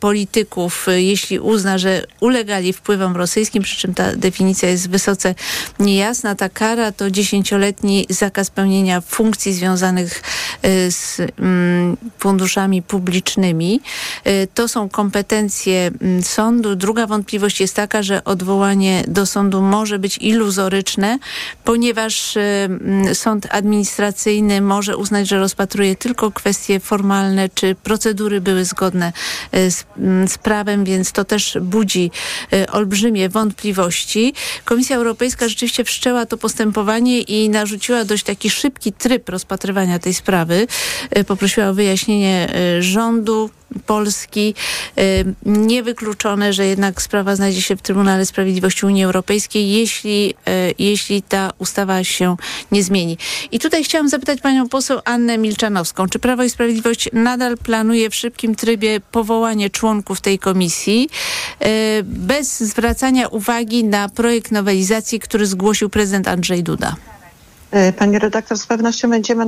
polityków, jeśli uzna, że ulegali wpływom rosyjskim, przy czym ta definicja jest wysoce niejasna. Ta kara to dziesięcioletni zakaz pełnienia funkcji związanych z mm, funduszami publicznymi. To są kompetencje mm, sądu. Druga wątpliwość jest taka, że odwołanie do sądu może być iluzoryczne, ponieważ mm, sąd administracyjny może uznać, że rozpatruje tylko kwestie formalne, czy procedury były zgodne e, z, mm, z prawem, więc to też budzi e, olbrzymie wątpliwości. Komisja Europejska rzeczywiście wszczęła to postępowanie i narzuciła dość taki szybki tryb rozpatrywania tej sprawy. E, poprosiła o wyjaśnienie rządu. Polski. Niewykluczone, że jednak sprawa znajdzie się w Trybunale Sprawiedliwości Unii Europejskiej, jeśli, jeśli ta ustawa się nie zmieni. I tutaj chciałam zapytać panią poseł Annę Milczanowską, czy Prawo i Sprawiedliwość nadal planuje w szybkim trybie powołanie członków tej komisji bez zwracania uwagi na projekt nowelizacji, który zgłosił prezydent Andrzej Duda? E, pani redaktor, z pewnością będziemy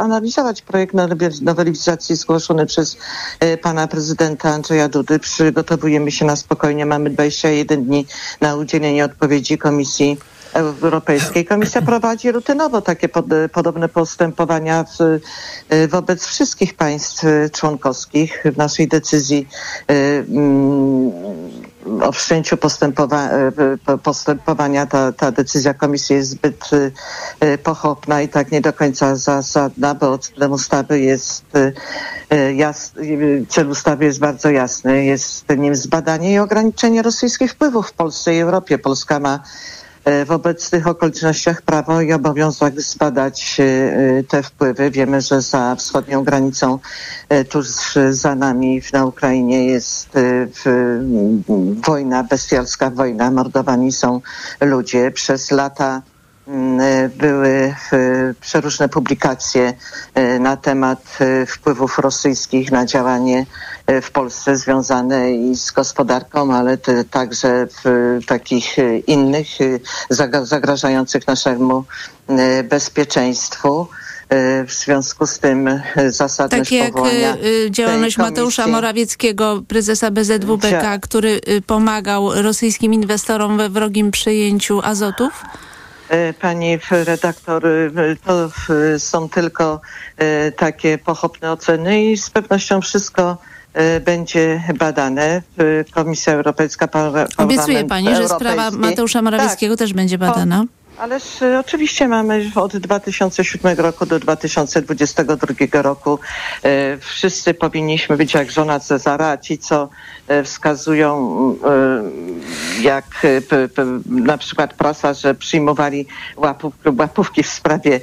analizować projekt nowelizacji zgłoszony przez e, pana prezydenta Andrzeja Dudy. Przygotowujemy się na spokojnie. Mamy 21 dni na udzielenie odpowiedzi Komisji Europejskiej. Komisja prowadzi rutynowo takie pod, podobne postępowania w, e, wobec wszystkich państw członkowskich. W naszej decyzji o wszczęciu postępowa e, postępowania ta, ta decyzja komisji jest zbyt e, pochopna i tak nie do końca zasadna, bo celem ustawy jest e, jas, cel ustawy jest bardzo jasny. Jest nim zbadanie i ograniczenie rosyjskich wpływów w Polsce i Europie. Polska ma w obecnych okolicznościach prawo i obowiązek zbadać e, te wpływy. Wiemy, że za wschodnią granicą, e, tuż za nami na Ukrainie jest wojna, bestialska wojna, mordowani są ludzie. Przez lata były przeróżne publikacje na temat wpływów rosyjskich na działanie w Polsce związane i z gospodarką, ale także w takich innych zagrażających naszemu bezpieczeństwu. W związku z tym zasadność Tak jak powołania działalność Mateusza Morawieckiego, prezesa BZWBK, który pomagał rosyjskim inwestorom we wrogim przejęciu azotów? Pani redaktor, to są tylko takie pochopne oceny i z pewnością wszystko E, będzie badane. Komisja Europejska, Obiecuje Pani, że sprawa Mateusza Morawieckiego tak, też będzie badana? Ależ e, oczywiście mamy od 2007 roku do 2022 roku. E, wszyscy powinniśmy być jak żona Cezara, a ci, co e, wskazują, jak p, p, na przykład prasa, że przyjmowali łapów, łapówki w sprawie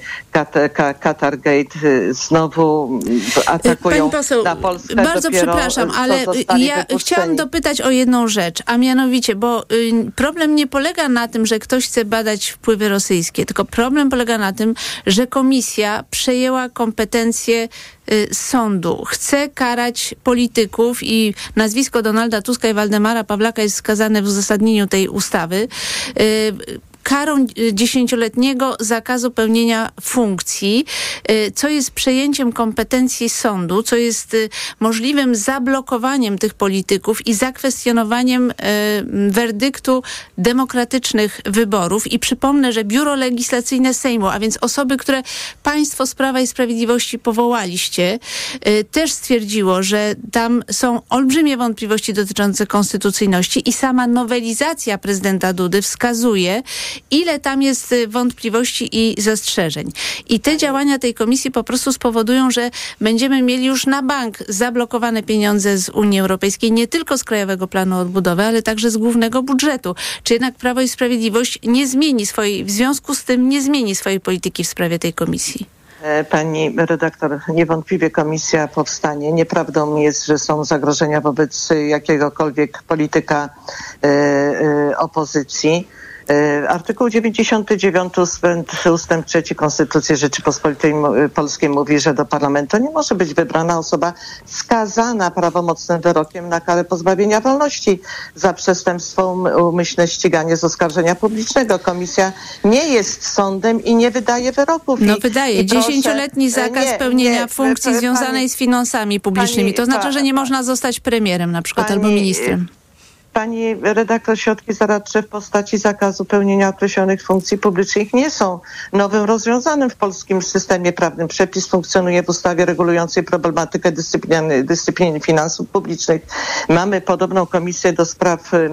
Qatargate, znowu atakują Pani poseł, na Polskę. Bardzo przepraszam, ale ja wypuszczeni. chciałam dopytać o jedną rzecz, a mianowicie, bo y, problem nie polega na tym, że ktoś chce badać wpływy rosyjskie. Tylko problem polega na tym, że komisja przejęła kompetencje y, sądu. Chce karać polityków i nazwisko Donalda Tuska i Waldemara Pawlaka jest wskazane w uzasadnieniu tej ustawy. Y, karą y, dziesięcioletniego zakazu pełnienia funkcji, y, co jest przejęciem kompetencji sądu, co jest y, możliwym zablokowaniem tych polityków i zakwestionowaniem werdyktu demokratycznych wyborów. I przypomnę, że Biuro Legislacyjne Sejmu, a więc osoby, które państwo z Prawa i Sprawiedliwości powołaliście, też stwierdziło, że tam są olbrzymie wątpliwości dotyczące konstytucyjności i sama nowelizacja prezydenta Dudy wskazuje, ile tam jest y, wątpliwości i zastrzeżeń. I te działania tej komisji po prostu spowodują, że będziemy mieli już na bank zablokowane pieniądze z Unii Europejskiej, nie tylko z Krajowego Planu Odbudowy, ale także z głównego budżetu. Czy jednak Prawo i Sprawiedliwość nie zmieni swojej, w związku z tym nie zmieni swojej polityki w sprawie tej komisji? E, pani redaktor, niewątpliwie komisja powstanie. Nieprawdą jest, że są zagrożenia wobec jakiegokolwiek polityka e, e, opozycji. E, artykuł 99 ustęp, ustęp 3 Konstytucji Rzeczypospolitej Polskiej mówi, że do parlamentu nie może być wybrana osoba skazana prawomocnym wyrokiem na karę pozbawienia wolności za przestępstwo um, umyślne ściganie z oskarżenia publicznego. Komisja nie jest sądem i nie wydaje wyroków. No I, wydaje. Dziesięcioletni zakaz nie, pełnienia nie, funkcji pani, związanej z finansami publicznymi. To znaczy, że nie można zostać premierem na przykład pani, albo ministrem. Pani redaktor, środki zaradcze w postaci zakazu pełnienia określonych funkcji publicznych nie są nowym rozwiązanym w polskim systemie prawnym. Przepis funkcjonuje w ustawie regulującej problematykę dyscypliny, dyscypliny finansów publicznych. Mamy podobną komisję do spraw y,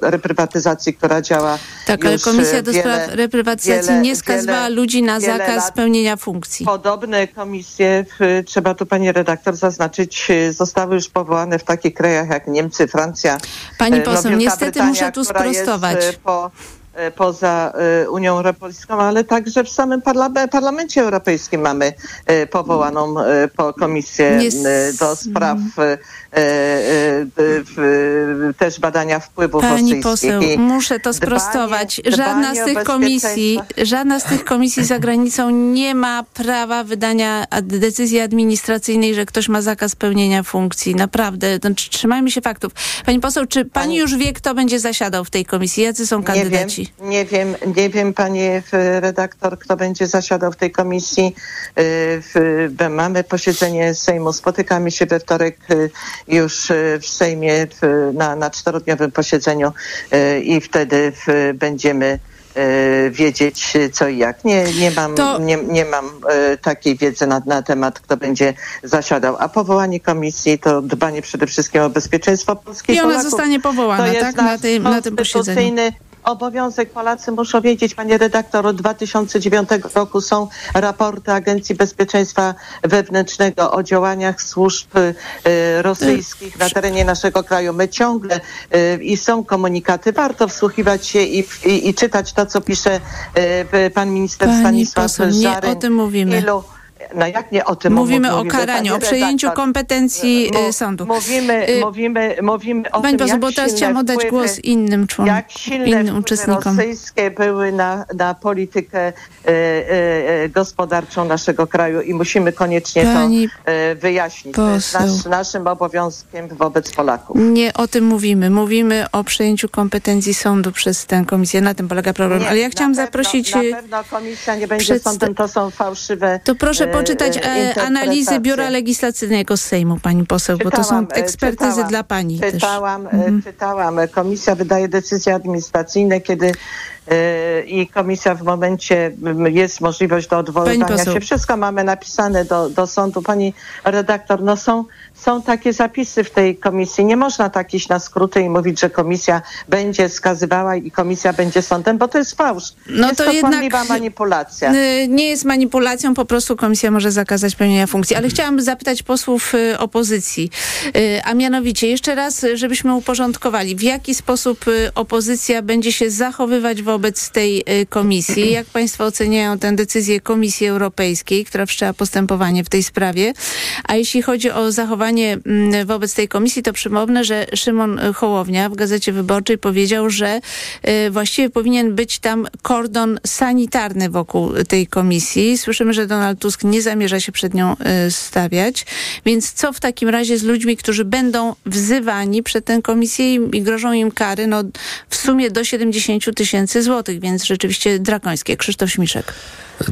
reprywatyzacji, która działa. Tak, ale komisja do wiele, spraw reprywatyzacji wiele, nie skazywała ludzi na zakaz pełnienia funkcji. Podobne komisje, trzeba tu pani redaktor zaznaczyć, y, zostały już powołane w takich krajach jak Niemcy, Francja. Pani no, poseł, no, niestety muszę tu sprostować. E, po, e, poza e, Unią Europejską, ale także w samym parlamencie europejskim mamy powołaną komisję do spraw też badania wpływów Pani poseł, muszę to sprostować. Żadna z tych komisji, żadna z tych komisji za granicą nie ma prawa wydania decyzji administracyjnej, że ktoś ma zakaz pełnienia funkcji. Naprawdę, znaczy, trzymajmy się faktów. Pani poseł, czy pani, pani już wie, kto będzie zasiadał w tej komisji? Jacy są kandydaci? Nie wiem, nie wiem, nie wiem panie redaktor, kto będzie zasiadał w tej komisji. Mamy posiedzenie Sejmu, spotykamy się we wtorek już w Sejmie na, na czterodniowym posiedzeniu i wtedy będziemy wiedzieć co i jak. Nie, nie mam, to... nie, nie mam takiej wiedzy na, na temat, kto będzie zasiadał. A powołanie komisji to dbanie przede wszystkim o bezpieczeństwo polskiej I ona Polaków. zostanie powołana, tak? Na, tej, na tym posiedzeniu obowiązek. Polacy muszą wiedzieć, panie redaktor, od 2009 roku są raporty Agencji Bezpieczeństwa Wewnętrznego o działaniach służb y, rosyjskich na terenie naszego kraju. My ciągle y, i są komunikaty. Warto wsłuchiwać się i, i, i czytać to, co pisze y, pan minister Pani Stanisław poseł, Nie o tym mówimy. Ilu, no jak nie o tym Mówimy o karaniu, o przejęciu redaktor. kompetencji y, sądu. Mówimy, y, mówimy, mówimy o Pani tym, bo teraz chciałam oddać wpływy, głos innym członkom, jak silne innym uczestnikom. rosyjskie były na, na politykę e, e, gospodarczą naszego kraju i musimy koniecznie Pani to e, wyjaśnić. Poseł. To jest nasz, naszym obowiązkiem wobec Polaków. Nie o tym mówimy. Mówimy o przejęciu kompetencji sądu przez tę komisję. Na tym polega problem. Nie, Ale ja chciałam pewno, zaprosić... Na pewno komisja nie będzie sądem, to są fałszywe... To proszę poczytać e, analizy Biura Legislacyjnego z Sejmu, pani poseł, czytałam, bo to są ekspertyzy czytałam, dla pani czytałam, też. Mhm. Czytałam. Komisja wydaje decyzje administracyjne, kiedy i komisja w momencie jest możliwość do odwoływania się. Wszystko mamy napisane do, do sądu. Pani redaktor, no są, są takie zapisy w tej komisji. Nie można tak iść na skróty i mówić, że komisja będzie skazywała i komisja będzie sądem, bo to jest fałsz. No jest to, to jednak manipulacja. Nie jest manipulacją, po prostu komisja może zakazać pełnienia funkcji. Ale chciałam zapytać posłów y, opozycji, y, a mianowicie jeszcze raz, żebyśmy uporządkowali, w jaki sposób y, opozycja będzie się zachowywać wobec wobec tej y, komisji. Jak państwo oceniają tę decyzję Komisji Europejskiej, która wszczęła postępowanie w tej sprawie? A jeśli chodzi o zachowanie mm, wobec tej komisji, to przypomnę, że Szymon Hołownia w Gazecie Wyborczej powiedział, że y, właściwie powinien być tam kordon sanitarny wokół tej komisji. Słyszymy, że Donald Tusk nie zamierza się przed nią y, stawiać. Więc co w takim razie z ludźmi, którzy będą wzywani przed tę komisję i grożą im kary no, w sumie do 70 tysięcy złotych? Złotych, więc rzeczywiście drakońskie. Krzysztof Śmiszek.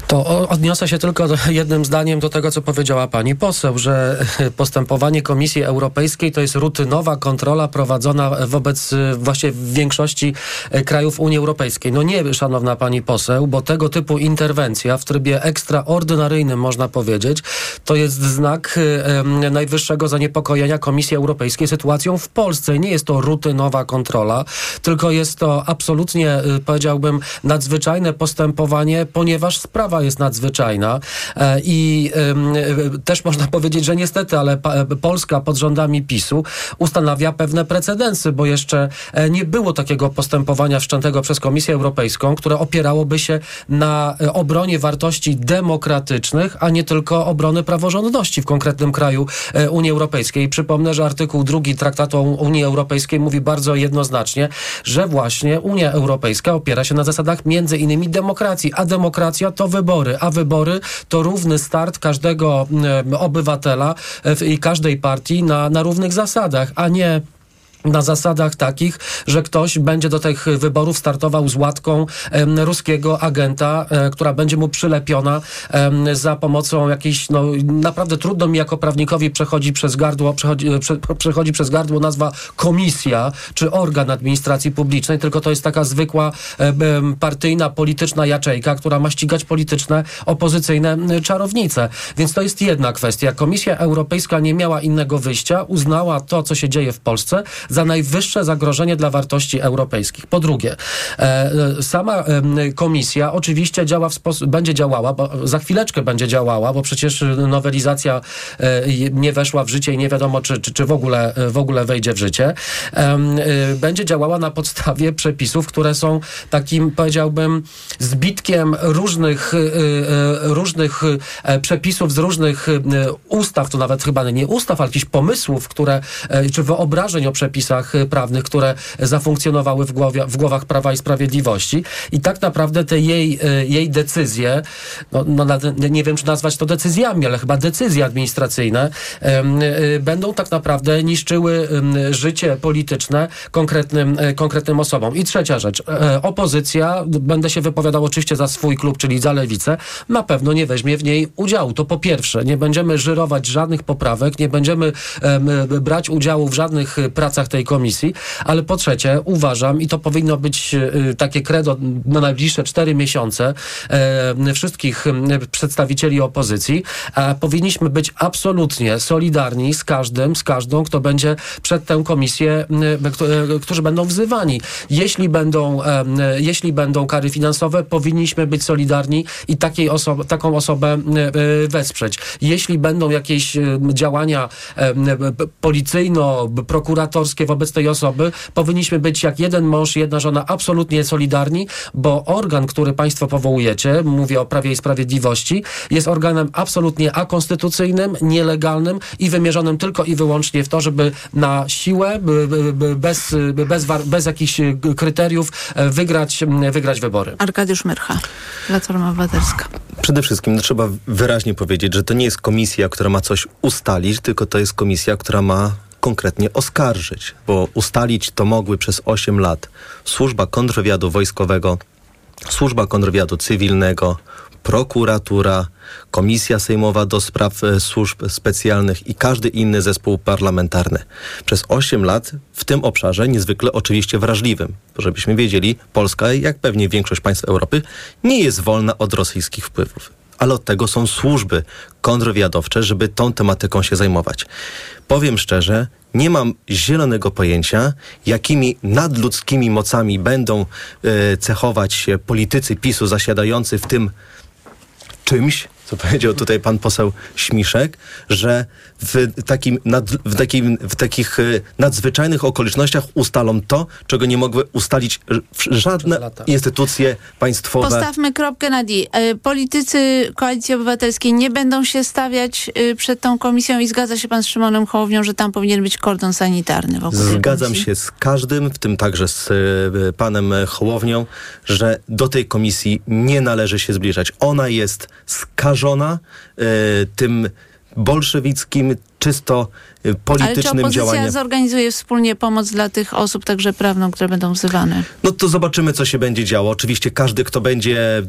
To odniosę się tylko jednym zdaniem do tego, co powiedziała pani poseł, że postępowanie Komisji Europejskiej to jest rutynowa kontrola prowadzona wobec właśnie większości e, krajów Unii Europejskiej. No nie, szanowna pani poseł, bo tego typu interwencja w trybie ekstraordynaryjnym, można powiedzieć, to jest znak e, najwyższego zaniepokojenia Komisji Europejskiej sytuacją w Polsce. Nie jest to rutynowa kontrola, tylko jest to absolutnie, powiedziałbym, nadzwyczajne postępowanie, ponieważ sprawa sprawa jest nadzwyczajna e, i też można powiedzieć, że niestety, ale Polska pod rządami PiSu ustanawia pewne precedensy, bo jeszcze e, nie było takiego postępowania wszczętego przez Komisję Europejską, które opierałoby się na e, obronie wartości demokratycznych, a nie tylko obrony praworządności w konkretnym kraju Unii Europejskiej. Przypomnę, że artykuł drugi Traktatu Unii Europejskiej mówi bardzo jednoznacznie, że właśnie Unia Europejska opiera się na zasadach między innymi demokracji, a demokracja to wybory, a wybory to równy start każdego obywatela i każdej partii na, na równych zasadach, a nie na zasadach takich, że ktoś będzie do tych wyborów startował z łatką ruskiego agenta, e, która będzie mu przylepiona za pomocą jakiejś, no naprawdę trudno mi jako prawnikowi przechodzi przez gardło, przechodzi, e, prze, przechodzi przez gardło nazwa komisja czy organ administracji publicznej, tylko to jest taka zwykła partyjna, polityczna jaczejka, która ma ścigać polityczne, opozycyjne czarownice. Więc to jest jedna kwestia. Komisja Europejska nie miała innego wyjścia, uznała to, co się dzieje w Polsce, za najwyższe zagrożenie dla wartości europejskich. Po drugie, e, e, sama komisja oczywiście działa w sposób, będzie działała, bo za chwileczkę będzie działała, bo przecież nowelizacja e, nie weszła w życie i nie wiadomo, czy, czy, w, ogóle, w ogóle wejdzie w życie. Będzie działała na podstawie przepisów, które są takim, powiedziałbym, zbitkiem różnych, różnych przepisów z różnych ustaw, to nawet chyba nie ustaw, ale jakichś pomysłów, które, czy wyobrażeń o przepisach, przepisach y, prawnych, które zafunkcjonowały w, głowie, w głowach Prawa i Sprawiedliwości. I tak naprawdę te jej, y, jej decyzje, no, no, nie wiem czy nazwać to decyzjami, ale chyba decyzje administracyjne, y, będą tak naprawdę niszczyły życie polityczne konkretnym, konkretnym osobom. I trzecia rzecz. Opozycja, będę się wypowiadał oczywiście za swój klub, czyli za lewicę, na pewno nie weźmie w niej udziału. To po pierwsze, nie będziemy żyrować żadnych poprawek, nie będziemy brać udziału w żadnych pracach tej tej komisji, ale po trzecie uważam, i to powinno być y, takie credo na najbliższe cztery miesiące e, wszystkich przedstawicieli opozycji, powinniśmy być absolutnie solidarni z każdym, z każdą, kto będzie przed tę komisję, e, którzy będą wzywani. Jeśli będą, jeśli będą kary finansowe, powinniśmy być solidarni i takiej oso taką osobę e, wesprzeć. Jeśli będą jakieś działania policyjno-prokuratorskie wobec tej osoby powinniśmy być jak jeden mąż, jedna żona absolutnie solidarni, bo organ, który państwo powołujecie, mówię o Prawie i Sprawiedliwości, jest organem absolutnie akonstytucyjnym, nielegalnym i wymierzonym tylko i wyłącznie w to, żeby na siłę, bez, bez, bez jakichś kryteriów e, wygrać, wygrać wybory. Arkadiusz Myrcha, Platforma Obywatelska. Przede wszystkim no, trzeba wyraźnie powiedzieć, że to nie jest komisja, która ma coś ustalić, tylko to jest komisja, która ma konkretnie oskarżyć, bo ustalić to mogły przez 8 lat służba kontrwywiadu wojskowego, służba kontrwywiadu cywilnego, prokuratura, Komisja Sejmowa do Spraw e, Służb Specjalnych i każdy inny zespół parlamentarny. Przez 8 lat w tym obszarze niezwykle oczywiście wrażliwym. Żebyśmy wiedzieli, Polska, jak pewnie większość państw Europy, nie jest wolna od rosyjskich wpływów ale od tego są służby kontrwywiadowcze, żeby tą tematyką się zajmować. Powiem szczerze, nie mam zielonego pojęcia, jakimi nadludzkimi mocami będą y, cechować się politycy PiSu zasiadający w tym czymś, co powiedział tutaj pan poseł Śmiszek, że w, takim nad, w, takim, w takich y, nadzwyczajnych okolicznościach ustalą to, czego nie mogły ustalić żadne instytucje państwowe. Postawmy kropkę na D. E, politycy Koalicji Obywatelskiej nie będą się stawiać y, przed tą komisją i zgadza się pan z Szymonem Hołownią, że tam powinien być kordon sanitarny wokół Zgadzam się z każdym, w tym także z panem Hołownią, że do tej komisji nie należy się zbliżać. Ona jest skażona tym bolszewickim, czysto politycznym Ale czy działaniem. zorganizuje wspólnie pomoc dla tych osób, także prawną, które będą wzywane? No to zobaczymy, co się będzie działo. Oczywiście każdy, kto będzie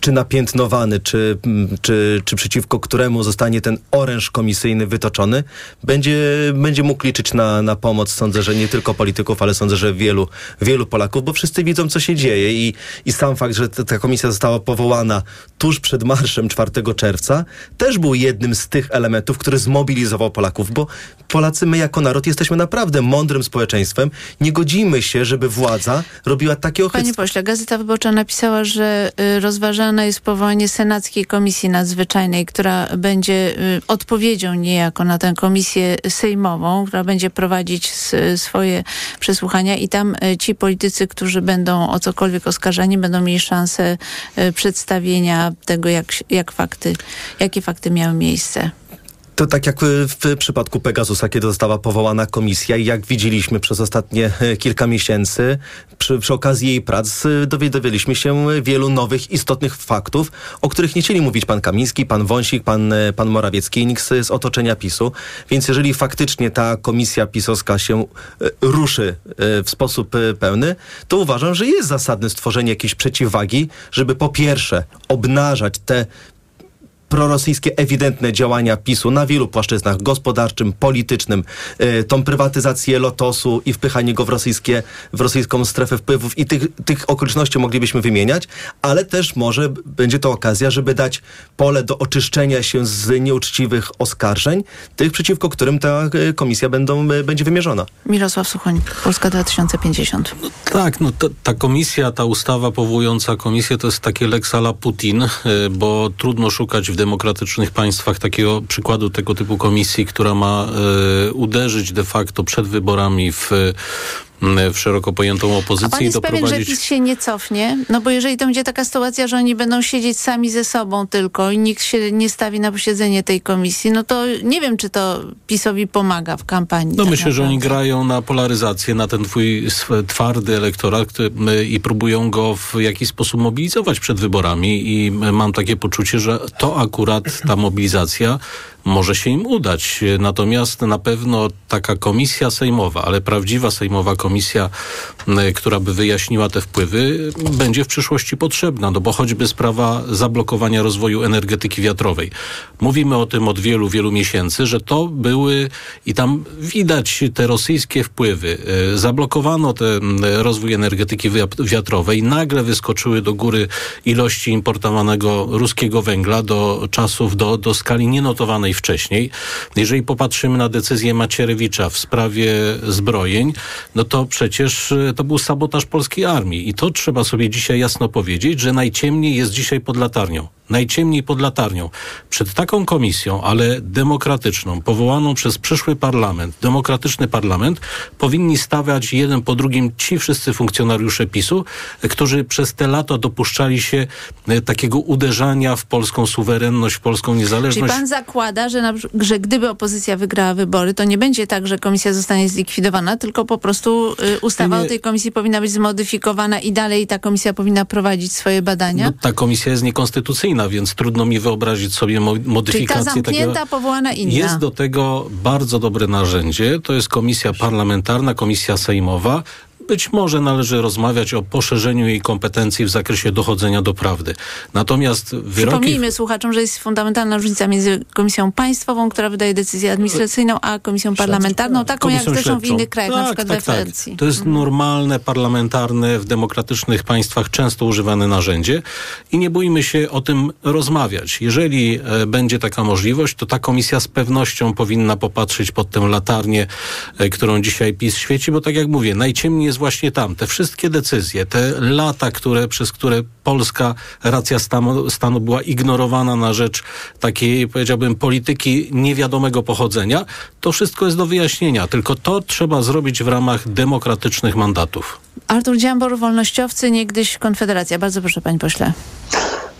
czy napiętnowany, czy, czy, czy przeciwko któremu zostanie ten oręż komisyjny wytoczony, będzie, będzie mógł liczyć na, na pomoc. Sądzę, że nie tylko polityków, ale sądzę, że wielu, wielu Polaków, bo wszyscy widzą, co się dzieje i, i sam fakt, że ta komisja została powołana tuż przed marszem 4 czerwca, też był jednym z tych elementów, który zmobilizował Polaków, bo Polacy, my jako naród jesteśmy naprawdę mądrym społeczeństwem. Nie godzimy się, żeby władza robiła takie ochyctwa. Panie pośle, Gazeta Wyborcza napisała, że y, rozważane jest powołanie Senackiej Komisji Nadzwyczajnej, która będzie y, odpowiedzią niejako na tę komisję sejmową, która będzie prowadzić swoje przesłuchania i tam y, ci politycy, którzy będą o cokolwiek oskarżani, będą mieli szansę przedstawienia tego, jak, jak fakty, jakie fakty miały miejsce. To tak jak w przypadku Pegasusa, kiedy została powołana komisja i jak widzieliśmy przez ostatnie e, kilka miesięcy, przy, przy okazji jej prac e, dowiedzieliśmy się wielu nowych, istotnych faktów, o których nie chcieli mówić pan Kamiński, pan Wąsik, pan, e, pan Morawiecki nikt z, z otoczenia PiSu. Więc jeżeli faktycznie ta komisja pisowska się ruszy w sposób pełny, to uważam, że jest zasadne stworzenie jakiejś przeciwwagi, żeby po pierwsze obnażać te prorosyjskie ewidentne działania PiSu na wielu płaszczyznach gospodarczym, politycznym, y, tą prywatyzację Lotosu i wpychanie go w, rosyjskie, w rosyjską strefę wpływów i tych, tych okoliczności moglibyśmy wymieniać, ale też może będzie to okazja, żeby dać pole do oczyszczenia się z nieuczciwych oskarżeń, tych przeciwko którym ta y, komisja będą, y, będzie wymierzona. Mirosław Suchoń, Polska 2050. No, tak, no ta, ta komisja, ta ustawa powołująca komisję to jest takie lex Putin, bo trudno szukać w demokratycznych państwach takiego przykładu tego typu komisji, która ma y, uderzyć de facto przed wyborami w w szeroko pojętą opozycję. A pan jest pewien, że PiS się nie cofnie? No bo jeżeli to będzie taka sytuacja, że oni będą siedzieć sami ze sobą tylko i nikt się nie stawi na posiedzenie tej komisji, no to nie wiem, czy to PiSowi pomaga w kampanii. No tak myślę, naprawdę. że oni grają na polaryzację, na ten twój twardy elektorat który, i próbują go w jakiś sposób mobilizować przed wyborami i mam takie poczucie, że to akurat ta mobilizacja może się im udać. Natomiast na pewno taka komisja sejmowa, ale prawdziwa sejmowa komisja, która by wyjaśniła te wpływy, będzie w przyszłości potrzebna, no bo choćby sprawa zablokowania rozwoju energetyki wiatrowej. Mówimy o tym od wielu, wielu miesięcy, że to były i tam widać te rosyjskie wpływy. E, zablokowano ten rozwój energetyki wiatrowej, nagle wyskoczyły do góry ilości importowanego ruskiego węgla do czasów, do, do skali nienotowanej wcześniej. Jeżeli popatrzymy na decyzję Macierewicza w sprawie zbrojeń, no to przecież e, to był sabotaż polskiej armii. I to trzeba sobie dzisiaj jasno powiedzieć, że najciemniej jest dzisiaj pod latarnią najciemniej pod latarnią. Przed taką komisją, ale demokratyczną, powołaną przez przyszły parlament, demokratyczny parlament, powinni stawiać jeden po drugim ci wszyscy funkcjonariusze PiSu, którzy przez te lata dopuszczali się e, takiego uderzania w polską suwerenność, w polską niezależność. Czyli pan zakłada, że, na, że gdyby opozycja wygrała wybory, to nie będzie tak, że komisja zostanie zlikwidowana, tylko po prostu y, ustawa nie, o tej komisji powinna być zmodyfikowana i dalej ta komisja powinna prowadzić swoje badania? No, ta komisja jest niekonstytucyjna więc trudno mi wyobrazić sobie modyfikację Czyli ta zamknięta, takiego. powołana inna. Jest do tego bardzo dobre narzędzie. To jest komisja parlamentarna, komisja sejmowa. Być może należy rozmawiać o poszerzeniu jej kompetencji w zakresie dochodzenia do prawdy. Natomiast wyroki... Przypomnijmy słuchaczom, że jest fundamentalna różnica między Komisją Państwową, która wydaje decyzję administracyjną, a Komisją Parlamentarną, taką Komisją jak zresztą w innych krajach, tak, na przykład tak, we tak. Francji. Tak. To jest mhm. normalne, parlamentarne, w demokratycznych państwach często używane narzędzie i nie bójmy się o tym rozmawiać. Jeżeli e, będzie taka możliwość, to ta komisja z pewnością powinna popatrzeć pod tę latarnię, e, którą dzisiaj PiS świeci, bo tak jak mówię, najciemniej jest właśnie tam. Te wszystkie decyzje, te lata, które, przez które polska racja stanu, stanu była ignorowana na rzecz takiej, powiedziałbym, polityki niewiadomego pochodzenia, to wszystko jest do wyjaśnienia. Tylko to trzeba zrobić w ramach demokratycznych mandatów. Artur Dziambor, wolnościowcy, niegdyś Konfederacja. Bardzo proszę, panie pośle.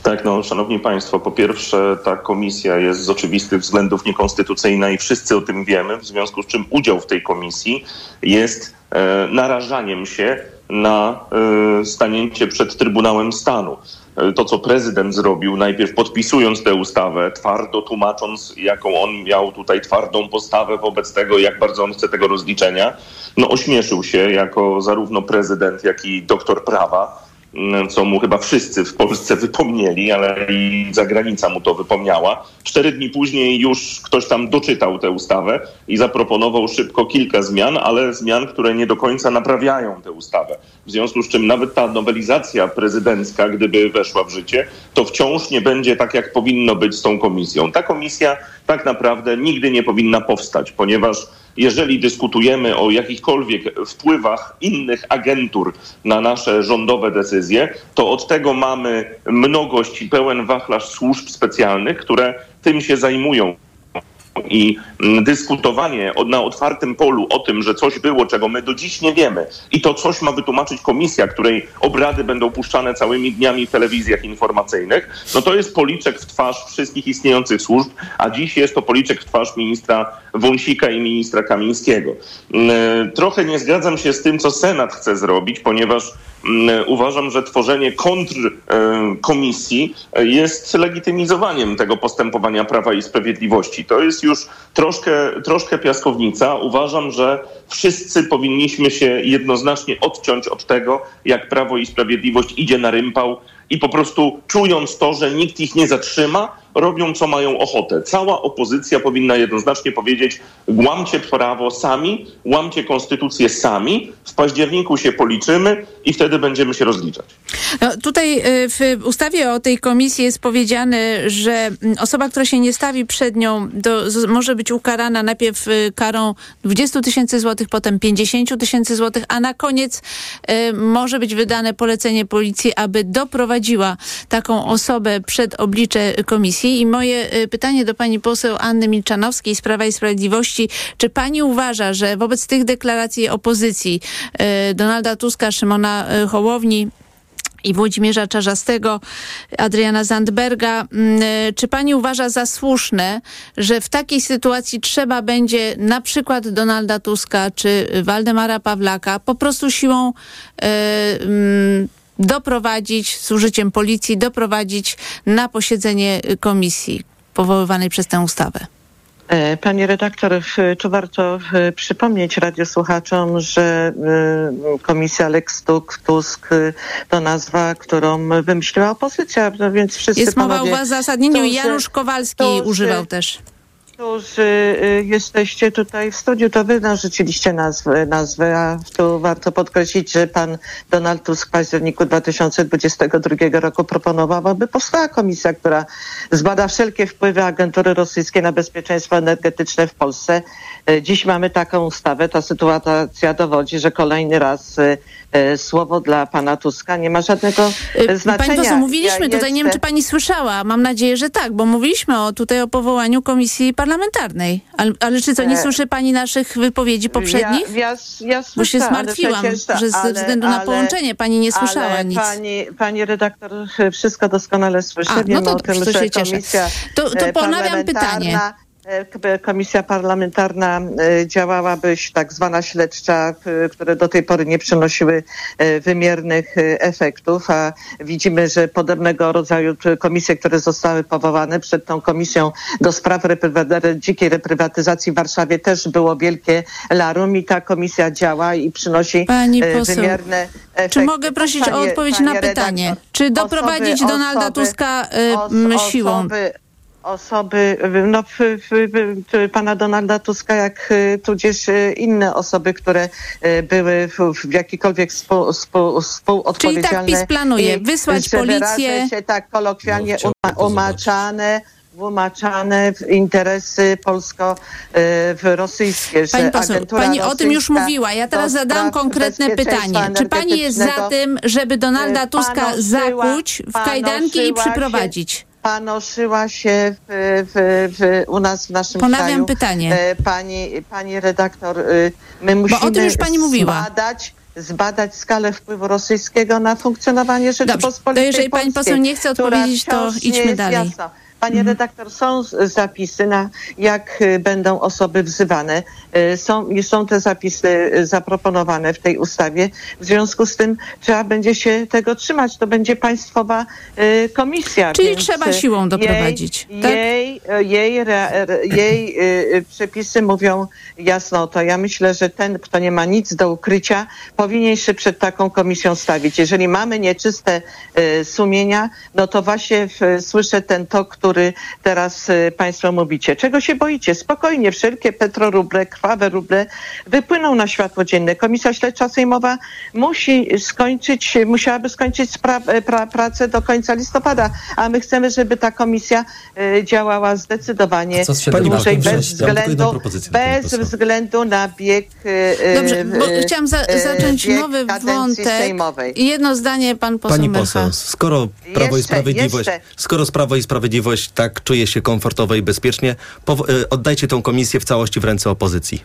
Tak, no, szanowni państwo, po pierwsze ta komisja jest z oczywistych względów niekonstytucyjna i wszyscy o tym wiemy, w związku z czym udział w tej komisji jest e, narażaniem się na e, stanięcie przed Trybunałem Stanu. E, to, co prezydent zrobił, najpierw podpisując tę ustawę, twardo tłumacząc, jaką on miał tutaj twardą postawę wobec tego, jak bardzo on chce tego rozliczenia, no ośmieszył się jako zarówno prezydent, jak i doktor prawa co mu chyba wszyscy w Polsce wypomnieli, ale i zagranica mu to wypomniała. Cztery dni później już ktoś tam doczytał tę ustawę i zaproponował szybko kilka zmian, ale zmian, które nie do końca naprawiają tę ustawę. W związku z czym nawet ta nowelizacja prezydencka, gdyby weszła w życie, to wciąż nie będzie tak, jak powinno być z tą komisją. Ta komisja tak naprawdę nigdy nie powinna powstać, ponieważ jeżeli dyskutujemy o jakichkolwiek wpływach innych agentur na nasze rządowe decyzje, to od tego mamy mnogość i pełen wachlarz służb specjalnych, które tym się zajmują i dyskutowanie na otwartym polu o tym, że coś było, czego my do dziś nie wiemy i to coś ma wytłumaczyć komisja, której obrady będą puszczane całymi dniami w telewizjach informacyjnych, no to jest policzek w twarz wszystkich istniejących służb, a dziś jest to policzek w twarz ministra Wąsika i ministra Kamińskiego. Mm, trochę nie zgadzam się z tym, co Senat chce zrobić, ponieważ uważam, że tworzenie kontrkomisji e, jest legitymizowaniem tego postępowania Prawa i Sprawiedliwości. To jest już troszkę, troszkę piaskownica. Uważam, że wszyscy powinniśmy się jednoznacznie odciąć od tego, jak Prawo i Sprawiedliwość idzie na rympał i po prostu czując to, że nikt ich nie zatrzyma, robią co mają ochotę. Cała opozycja powinna jednoznacznie powiedzieć: łamcie prawo sami, łamcie konstytucję sami, w październiku się policzymy i wtedy będziemy się rozliczać. No, tutaj y, w ustawie o tej komisji jest powiedziane, że mm, osoba, która się nie stawi przed nią, do, może być ukarana najpierw y, karą 20 tysięcy złotych, potem 50 tysięcy złotych, a na koniec y, może być wydane polecenie policji, aby doprowadziła taką osobę przed oblicze komisji. I moje y, pytanie do pani poseł Anny Milczanowskiej z Prawa i Sprawiedliwości. Czy pani uważa, że wobec tych deklaracji opozycji y, Donalda Tuska, Szymona y, Hołowni, i Włodzimierza Czarzastego, Adriana Zandberga. Mm, czy pani uważa za słuszne, że w takiej sytuacji trzeba będzie na przykład Donalda Tuska czy Waldemara Pawlaka po prostu siłą yy, doprowadzić z użyciem policji, doprowadzić na posiedzenie komisji powoływanej przez tę ustawę. E, Pani redaktor, tu warto e, przypomnieć radiosłuchaczom, że e, komisja Lex Tusk to nazwa, którą wymyśliła opozycja, no więc wszyscy Jest mowa o uzasadnieniu, Janusz Kowalski używał też którzy y, jesteście tutaj w studiu, to wy narzuciliście nazwę, nazwę, a tu warto podkreślić, że pan Donald Tusk w październiku 2022 roku proponował, aby powstała komisja, która zbada wszelkie wpływy agentury rosyjskiej na bezpieczeństwo energetyczne w Polsce. Y, dziś mamy taką ustawę. Ta sytuacja dowodzi, że kolejny raz y, słowo dla pana Tuska nie ma żadnego znaczenia. Pani poseł, mówiliśmy ja tutaj, nie wiem czy pani słyszała, mam nadzieję, że tak, bo mówiliśmy o, tutaj o powołaniu komisji parlamentarnej. Ale, ale czy co, nie e, słyszy pani naszych wypowiedzi poprzednich? Ja, ja, ja słyszę, Bo się zmartwiłam, przecież, że ze względu ale, na połączenie pani nie słyszała nic. Pani, pani redaktor wszystko doskonale słyszy. A, no to tym, że komisja To, to ponawiam pytanie. E, komisja parlamentarna e, działałaby tak zwana śledcza, które do tej pory nie przynosiły e, wymiernych efektów, a widzimy, że podobnego rodzaju komisje, które zostały powołane przed tą komisją do spraw dzikiej reprywatyzacji w Warszawie też było wielkie larum i ta komisja działa i przynosi Pani poseł, wymierne efekty. Czy mogę prosić o odpowiedź na pytanie? Redaktor, czy doprowadzić osoby, Donalda osoby, Tuska y, siłą? Osoby, osoby, no, w, w, w, pana Donalda Tuska, jak y, tudzież y, inne osoby, które y, były w, jakikolwiek współ, współ, współodpowiedzialne. Czyli tak PiS planuje wysłać policję. się tak kolokwialnie no, umaczane umaczane w interesy polsko-rosyjskie. Pani poseł, pani o tym już mówiła. Ja teraz zadam konkretne pytanie. Czy pani jest za tym, żeby Donalda Tuska zakuć w kajdanki i przyprowadzić? Panoszyła się w, w, w, u nas w naszym Ponawiam kraju. pytanie. E, pani, pani redaktor, y, my musimy Bo o tym już pani mówiła. zbadać zbadać skalę wpływu rosyjskiego na funkcjonowanie Rzeczypospolitej Dobrze, to jeżeli pani poseł nie chce odpowiedzieć, to idźmy dalej. Jasna. Panie mhm. redaktor, są zapisy na jak y, będą osoby wzywane. Y, są, są te zapisy y, zaproponowane w tej ustawie. W związku z tym trzeba będzie się tego trzymać. To będzie państwowa komisja. Czyli trzeba siłą doprowadzić. Jej, tak? jej, jej, jej przepisy mówią jasno to. Ja myślę, że ten, kto nie ma nic do ukrycia, powinien się przed taką komisją stawić. Jeżeli mamy nieczyste sumienia, no to właśnie słyszę ten tok, który który teraz y, Państwo mówicie. Czego się boicie? Spokojnie, wszelkie petroruble, krwawe ruble wypłyną na światło dzienne. Komisja Śledcza Sejmowa musi skończyć, musiałaby skończyć pra, pra, pracę do końca listopada, a my chcemy, żeby ta komisja y, działała zdecydowanie dłużej, bez względu, bez względu na bieg y, Dobrze, bo chciałam za, zacząć nowy wątek. Sejmowej. Jedno zdanie, pan poseł Pani poseł, skoro Prawo jeszcze, i Sprawiedliwość, jeszcze. skoro Prawo i Sprawiedliwość całość tak czuje się komfortowo i bezpiecznie, oddajcie tą komisję w całości w ręce opozycji.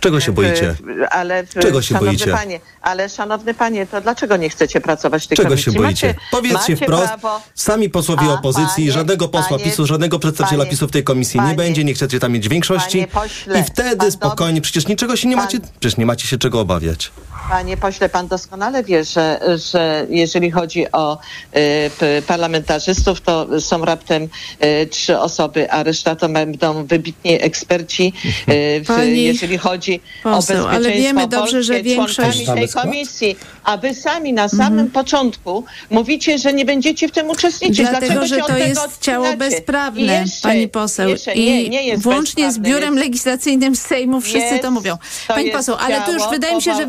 Czego się boicie? Ale, Czego się boicie? Panie, ale szanowny panie, to dlaczego nie chcecie pracować w tej Czego komisji? się boicie? Macie, Powiedzcie macie wprost, prawo... sami posłowie A, opozycji, panie, żadnego posła panie, PiSu, żadnego przedstawiciela panie, PiSu w tej komisji nie będzie, nie chcecie tam mieć większości pośle, i wtedy spokojnie, przecież niczego się nie macie, przecież nie macie się czego obawiać. Panie pośle, pan doskonale wie, że, że jeżeli chodzi o y, parlamentarzystów, to są raptem y, trzy osoby, a reszta to będą wybitni eksperci, y, w, jeżeli chodzi poseł, o bezpieczeństwo ale wiemy dobrze, że większość tej komisji, a wy sami na samym mm. początku mówicie, że nie będziecie w tym uczestniczyć. Dlatego, Dlaczego że to jest ciało bezprawne, jeszcze, pani poseł. Jeszcze, I nie, nie jest włącznie z biurem jest, legislacyjnym Sejmu wszyscy jest, to mówią. Pani poseł, ale tu już wydaje mi się, że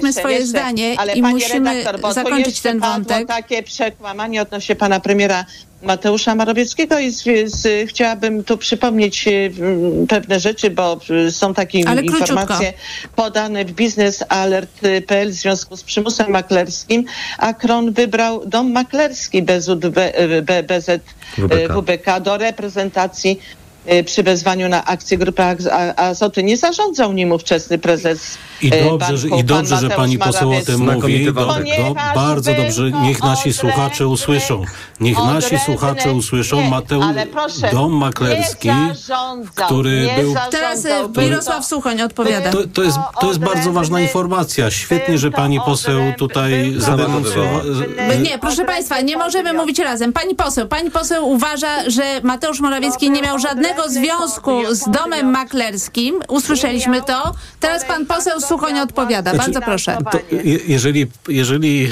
wyraziliśmy jeszcze, swoje jeszcze, zdanie i musimy redaktor, zakończyć ten wątek. takie przekłamanie odnośnie pana premiera Mateusza Morawieckiego i z, z, chciałabym tu przypomnieć y, pewne rzeczy, bo y, są takie Ale informacje podane w biznesalert.pl w związku z przymusem maklerskim, a Kron wybrał dom maklerski BZWBK WBK do reprezentacji przy wezwaniu na akcję grupy Azoty. Nie zarządzał nim ówczesny prezes I y, dobrze, że, i dobrze że pani poseł o tym mówi. Do, do, bardzo dobrze. Niech nasi słuchacze usłyszą. Niech nasi słuchacze usłyszą. Mateusz Dom Maklerski, który był... Teraz Mirosław Suchoń odpowiada. To, to, jest, to jest bardzo ważna informacja. Świetnie, że pani poseł tutaj zadenonsowała. Nie, proszę państwa, nie możemy mówić razem. Pani poseł, pani poseł uważa, że Mateusz Morawiecki nie miał żadnego żadnego związku z domem maklerskim. Usłyszeliśmy to. Teraz pan poseł Suchoń odpowiada. Znaczy, Bardzo proszę. To, jeżeli jeżeli e,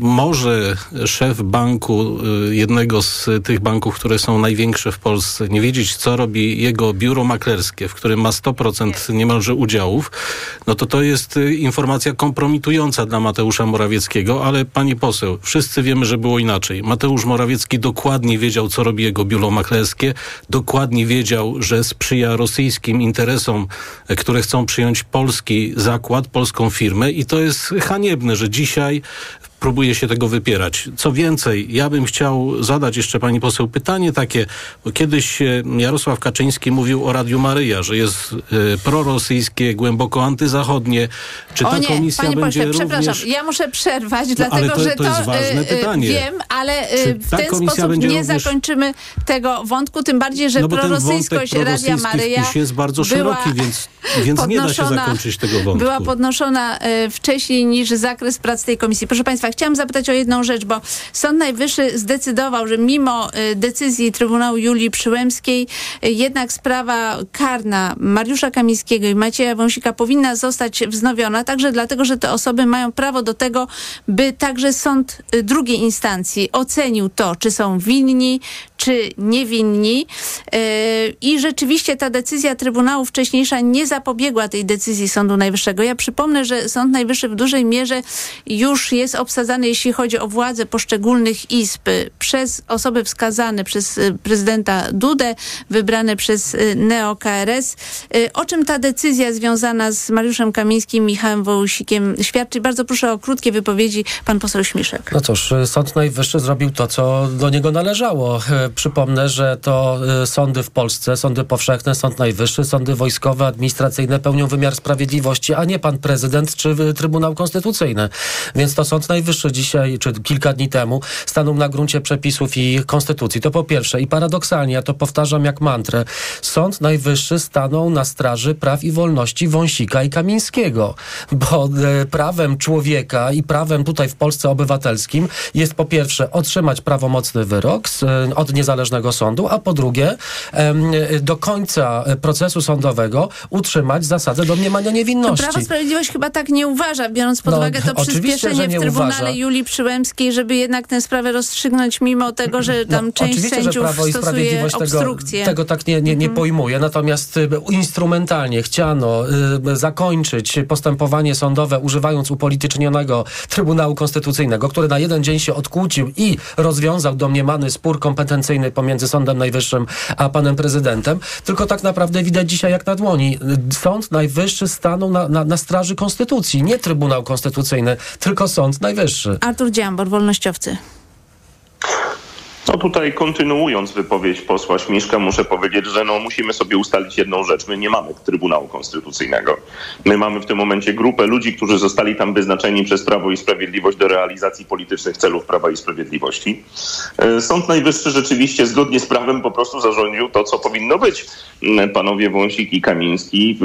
może szef banku, e, jednego z tych banków, które są największe w Polsce, nie wiedzieć, co robi jego biuro maklerskie, w którym ma 100% niemalże udziałów, no to to jest e, informacja kompromitująca dla Mateusza Morawieckiego, ale pani poseł, wszyscy wiemy, że było inaczej. Mateusz Morawiecki dokładnie wiedział, co robi jego biuro maklerskie, dokładnie wiedział, że sprzyja rosyjskim interesom, e, które chcą przyjąć polski zakład, polską firmę i to jest haniebne, że dzisiaj próbuje się tego wypierać. Co więcej, ja bym chciał zadać jeszcze pani poseł pytanie takie, bo kiedyś e, Jarosław Kaczyński mówił o Radiu Maryja, że jest y, prorosyjskie, głęboko antyzachodnie. Czy o ta nie, komisja panie będzie pośle, również... przepraszam, ja muszę przerwać, no, dlatego to, że to, jest ważne pytanie. wiem, ale w ten sposób nie również... zakończymy tego wątku, tym bardziej, że no, prorosyjskość Radia Maryja jest bardzo szeroki, więc, więc nie da się zakończyć tego wątku. Była podnoszona wcześniej niż zakres prac tej komisji. Proszę państwa, chciałam zapytać o jedną rzecz, bo Sąd Najwyższy zdecydował, że mimo y, decyzji Trybunału Julii Przyłębskiej, y, jednak sprawa karna Mariusza Kamińskiego i Macieja Wąsika powinna zostać wznowiona, także dlatego, że te osoby mają prawo do tego, by także sąd y, drugiej instancji ocenił to, czy są winni, czy niewinni. I rzeczywiście ta decyzja Trybunału wcześniejsza nie zapobiegła tej decyzji Sądu Najwyższego. Ja przypomnę, że Sąd Najwyższy w dużej mierze już jest obsadzony obsadzane, jeśli chodzi o władzę poszczególnych izb, przez osoby wskazane przez y, prezydenta Dudę, wybrane przez y, NEO-KRS. Y, o czym ta decyzja związana z Mariuszem Kamińskim, Michałem Wołosikiem świadczy? Bardzo proszę o krótkie wypowiedzi. Pan poseł Śmiszek. No cóż, Sąd Najwyższy zrobił to, co do niego należało. Przypomnę, że to sądy w Polsce, sądy powszechne, Sąd Najwyższy, sądy wojskowe, administracyjne pełnią wymiar sprawiedliwości, a nie pan prezydent czy Trybunał Konstytucyjny. Więc to Sąd Najwyższy Najwyższy dzisiaj, czy kilka dni temu, stanął na gruncie przepisów i konstytucji. To po pierwsze. I paradoksalnie, ja to powtarzam jak mantrę, Sąd Najwyższy stanął na straży praw i wolności Wąsika i Kamińskiego, bo e, prawem człowieka i prawem tutaj w Polsce obywatelskim jest po pierwsze otrzymać prawomocny wyrok e, od niezależnego sądu, a po drugie e, do końca procesu sądowego utrzymać zasadę domniemania niewinności. To Prawo Sprawiedliwość chyba tak nie uważa, biorąc pod no, uwagę to przyspieszenie w Trybunale uważa. Julii Przyłębskiej, żeby jednak tę sprawę rozstrzygnąć, mimo tego, że tam no, część sędziów że Prawo i Sprawiedliwość tego, tego, tak nie, nie, nie mhm. pojmuje. Natomiast y, instrumentalnie chciano y, zakończyć postępowanie sądowe używając upolitycznionego Trybunału Konstytucyjnego, który na jeden dzień się odkłócił i rozwiązał domniemany spór kompetencyjny pomiędzy Sądem Najwyższym a panem prezydentem. Tylko tak naprawdę widać dzisiaj jak na dłoni. Sąd Najwyższy stanął na, na, na straży Konstytucji. Nie Trybunał Konstytucyjny, tylko Sąd Najwyższy. Artur Dziambor, Wolnościowcy. No, tutaj kontynuując wypowiedź posła Śmiszka, muszę powiedzieć, że no musimy sobie ustalić jedną rzecz. My nie mamy Trybunału Konstytucyjnego. My mamy w tym momencie grupę ludzi, którzy zostali tam wyznaczeni przez Prawo i Sprawiedliwość do realizacji politycznych celów Prawa i Sprawiedliwości. E, Sąd Najwyższy rzeczywiście zgodnie z prawem po prostu zarządził to, co powinno być. Panowie Wąsik i Kamiński,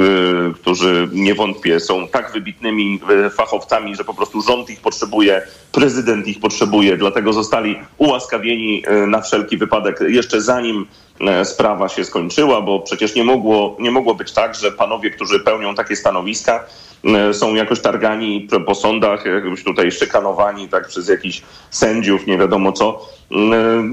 którzy niewątpliwie są tak wybitnymi fachowcami, że po prostu rząd ich potrzebuje, prezydent ich potrzebuje, dlatego zostali ułaskawieni e, na wszelki wypadek jeszcze zanim e, sprawa się skończyła, bo przecież nie mogło, nie mogło być tak, że panowie, którzy pełnią takie stanowiska, e, są jakoś targani po sądach, jakoś tutaj szykanowani tak, przez jakichś sędziów, nie wiadomo co.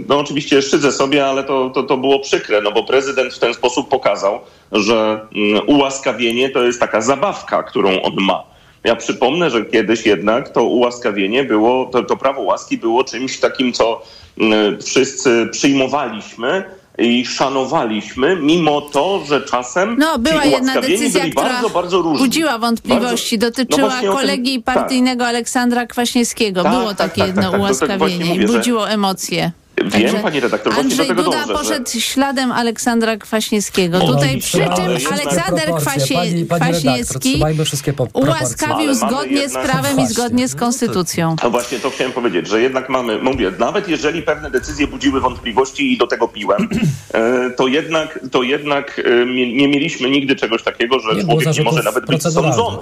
No oczywiście szydzę sobie, ale to, to, to było przykre, no bo prezydent w ten sposób pokazał, że ułaskawienie to jest taka zabawka, którą on ma. Ja przypomnę, że kiedyś jednak to ułaskawienie było, to, to prawo łaski było czymś takim, co mm, wszyscy przyjmowaliśmy i szanowaliśmy, mimo to, że czasem no, była jedna decyzja, która bardzo, bardzo różni. budziła wątpliwości. Bardzo, dotyczyła no kolegi tym, partyjnego tak. Aleksandra Kwaśniewskiego. Tak, było tak, takie tak, jedno tak, ułaskawienie i budziło emocje. Wiem, Także pani redaktor, właśnie Andrzej do tego Duda dążę, poszedł że... śladem Aleksandra Kwaśniewskiego. No, Tutaj przy czym Aleksander Kwasie, pani, pani Kwaśniewski redaktor, ułaskawił zgodnie z prawem i zgodnie z konstytucją. No właśnie to chciałem powiedzieć, że jednak mamy, mówię, nawet jeżeli pewne decyzje budziły wątpliwości i do tego piłem, e, to jednak, to jednak e, nie mieliśmy nigdy czegoś takiego, że nie człowiek nie może nawet być sądzony.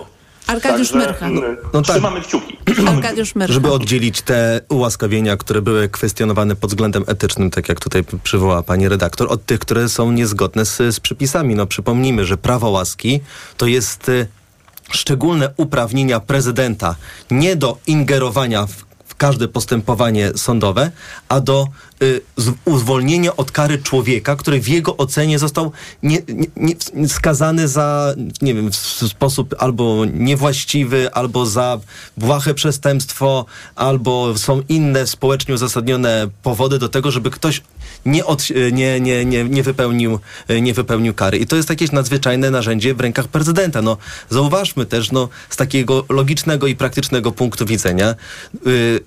Arkadiusz Także, Myrcha. No, no tak. Trzymamy kciuki. Trzymamy Arkadiusz Myrcha. Żeby oddzielić te ułaskawienia, które były kwestionowane pod względem etycznym, tak jak tutaj przywołała pani redaktor, od tych, które są niezgodne z, z przepisami. No przypomnijmy, że prawo łaski to jest y, szczególne uprawnienia prezydenta nie do ingerowania w każde postępowanie sądowe, a do y, uwolnienia od kary człowieka, który w jego ocenie został nie, nie, nie, skazany za, nie wiem, w sposób albo niewłaściwy, albo za błahe przestępstwo, albo są inne społecznie uzasadnione powody do tego, żeby ktoś nie, od, nie, nie, nie, nie, wypełnił, nie wypełnił kary. I to jest jakieś nadzwyczajne narzędzie w rękach prezydenta. No, zauważmy też, no, z takiego logicznego i praktycznego punktu widzenia, y,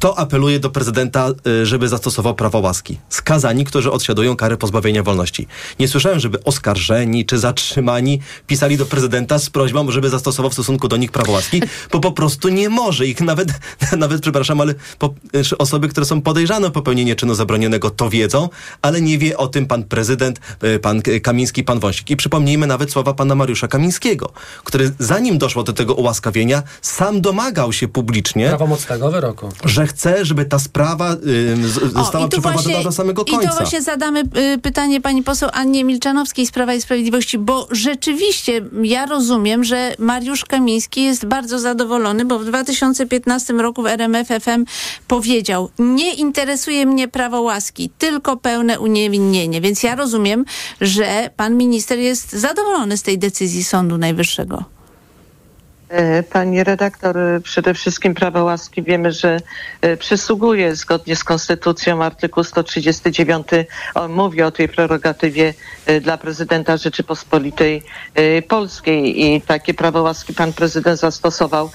kto apeluje do prezydenta, y, żeby zastosował prawo łaski? Skazani, którzy odsiadują karę pozbawienia wolności. Nie słyszałem, żeby oskarżeni czy zatrzymani pisali do prezydenta z prośbą, żeby zastosował w stosunku do nich prawo łaski, bo po prostu nie może ich nawet, nawet przepraszam, ale po, osoby, które są podejrzane o popełnienie czynu zabronionego, to wiedzą, ale nie wie o tym pan prezydent, y, pan Kamiński, pan Wąsik. I przypomnijmy nawet słowa pana Mariusza Kamińskiego, który zanim doszło do tego ułaskawienia, sam domagał się publicznie prawomocnego wyroku że chce, żeby ta sprawa y, została o, przeprowadzona właśnie, do samego końca. I to właśnie zadamy y, pytanie pani poseł Annie Milczanowskiej z Prawa i Sprawiedliwości, bo rzeczywiście ja rozumiem, że Mariusz Kamiński jest bardzo zadowolony, bo w 2015 roku w RMF FM powiedział, nie interesuje mnie prawo łaski, tylko pełne uniewinnienie. Więc ja rozumiem, że pan minister jest zadowolony z tej decyzji Sądu Najwyższego. E, pani redaktor, e, przede wszystkim prawo łaski wiemy, że e, przysługuje zgodnie z konstytucją artykuł 139. On mówi o tej prerogatywie dla prezydenta Rzeczypospolitej Polskiej i takie prawo łaski pan prezydent zastosował.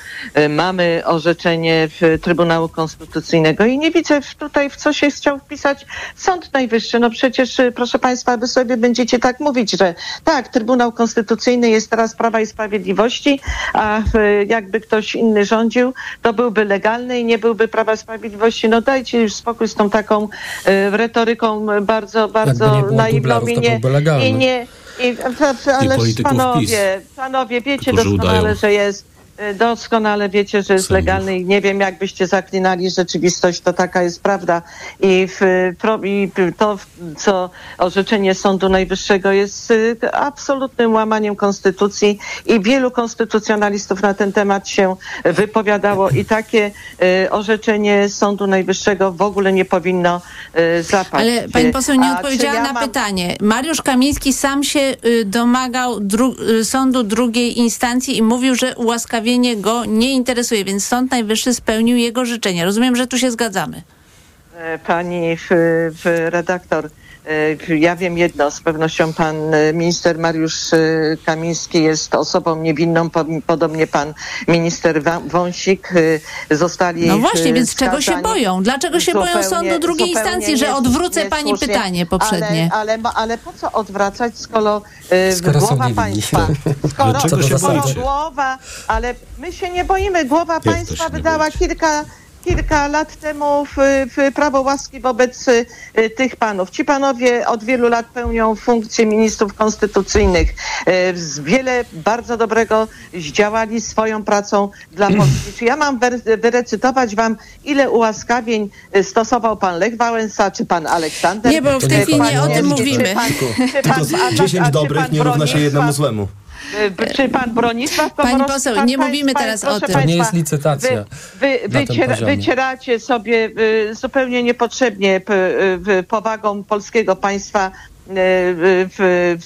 Mamy orzeczenie Trybunału Konstytucyjnego i nie widzę tutaj w co się chciał wpisać Sąd Najwyższy. No przecież proszę państwa, wy sobie będziecie tak mówić, że tak, Trybunał Konstytucyjny jest teraz Prawa i Sprawiedliwości, a jakby ktoś inny rządził, to byłby legalny i nie byłby Prawa Sprawiedliwości. No dajcie już spokój z tą taką y, retoryką bardzo, bardzo naiwną i nie, i nie i, ale panowie, panowie, wiecie doskonale, udają. że jest doskonale wiecie, że jest legalny i nie wiem, jakbyście zaklinali rzeczywistość, to taka jest prawda. I, w, i to, co orzeczenie Sądu Najwyższego jest y, absolutnym łamaniem konstytucji i wielu konstytucjonalistów na ten temat się wypowiadało i takie y, orzeczenie Sądu Najwyższego w ogóle nie powinno y, zapaść. Ale pani poseł nie odpowiedziała ja na mam... pytanie. Mariusz Kamiński sam się domagał dru sądu drugiej instancji i mówił, że ułaskawienie przedstawienie go nie interesuje, więc Sąd Najwyższy spełnił jego życzenia. Rozumiem, że tu się zgadzamy. E, pani redaktor, ja wiem jedno, z pewnością pan e, minister Mariusz e, Kamiński jest osobą niewinną, podobnie pan minister Wąsik. Zostali No właśnie, więc czego się boją? Dlaczego się zupełnie, boją sądu drugiej instancji, że odwrócę pani pytanie poprzednie? Ale, ale, ale po co odwracać, skoro, skoro głowa państwa, skoro, skoro głowa, ale my się nie boimy, głowa państwa wydała kilka kilka lat temu w, w prawo łaski wobec y, tych panów. Ci panowie od wielu lat pełnią funkcje ministrów konstytucyjnych. Y, wiele bardzo dobrego zdziałali swoją pracą dla Polski. Czy ja mam wyrecytować wam, ile ułaskawień stosował pan Lech Wałęsa, czy pan Aleksander? Nie, bo w tej chwili nie o tym mówimy. Czy pan, czy pan, Tylko 10 dobrych nie równa się jednemu złemu. E, czy pan Bronisław Pani poseł, nie mówimy teraz o tym. To nie jest licytacja. Wy, wy, wyciera, wycieracie sobie y, zupełnie niepotrzebnie y, powagą polskiego państwa w,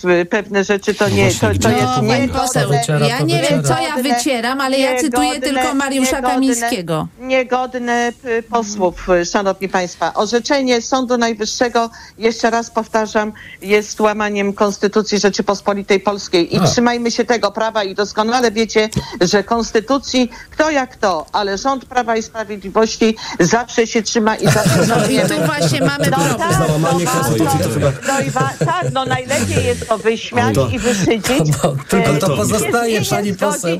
w, pewne rzeczy to nie to, to jest no, nie poseł, Ja nie wiem, co ja wycieram, ale ja cytuję tylko Mariusza niegodne, Kamińskiego. Niegodne posłów, szanowni państwa. Orzeczenie Sądu Najwyższego, jeszcze raz powtarzam, jest łamaniem Konstytucji Rzeczypospolitej Polskiej i A. trzymajmy się tego prawa i doskonale wiecie, że Konstytucji kto jak to, ale rząd Prawa i Sprawiedliwości zawsze się trzyma i zawsze No i tu właśnie mamy no, problem. Tak, Załamanie no, Konstytucji to chyba... No tak, no najlepiej jest to wyśmiać to, i wyszydzić. No, tylko to pozostaje, pani poseł.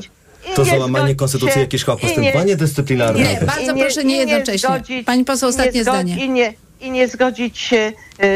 To załamanie konstytucji jakieś chyba postępowanie dyscyplinarne. Nie, bardzo proszę nie jednocześnie. Pani poseł, ostatnie zdanie. I nie, i nie zgodzić się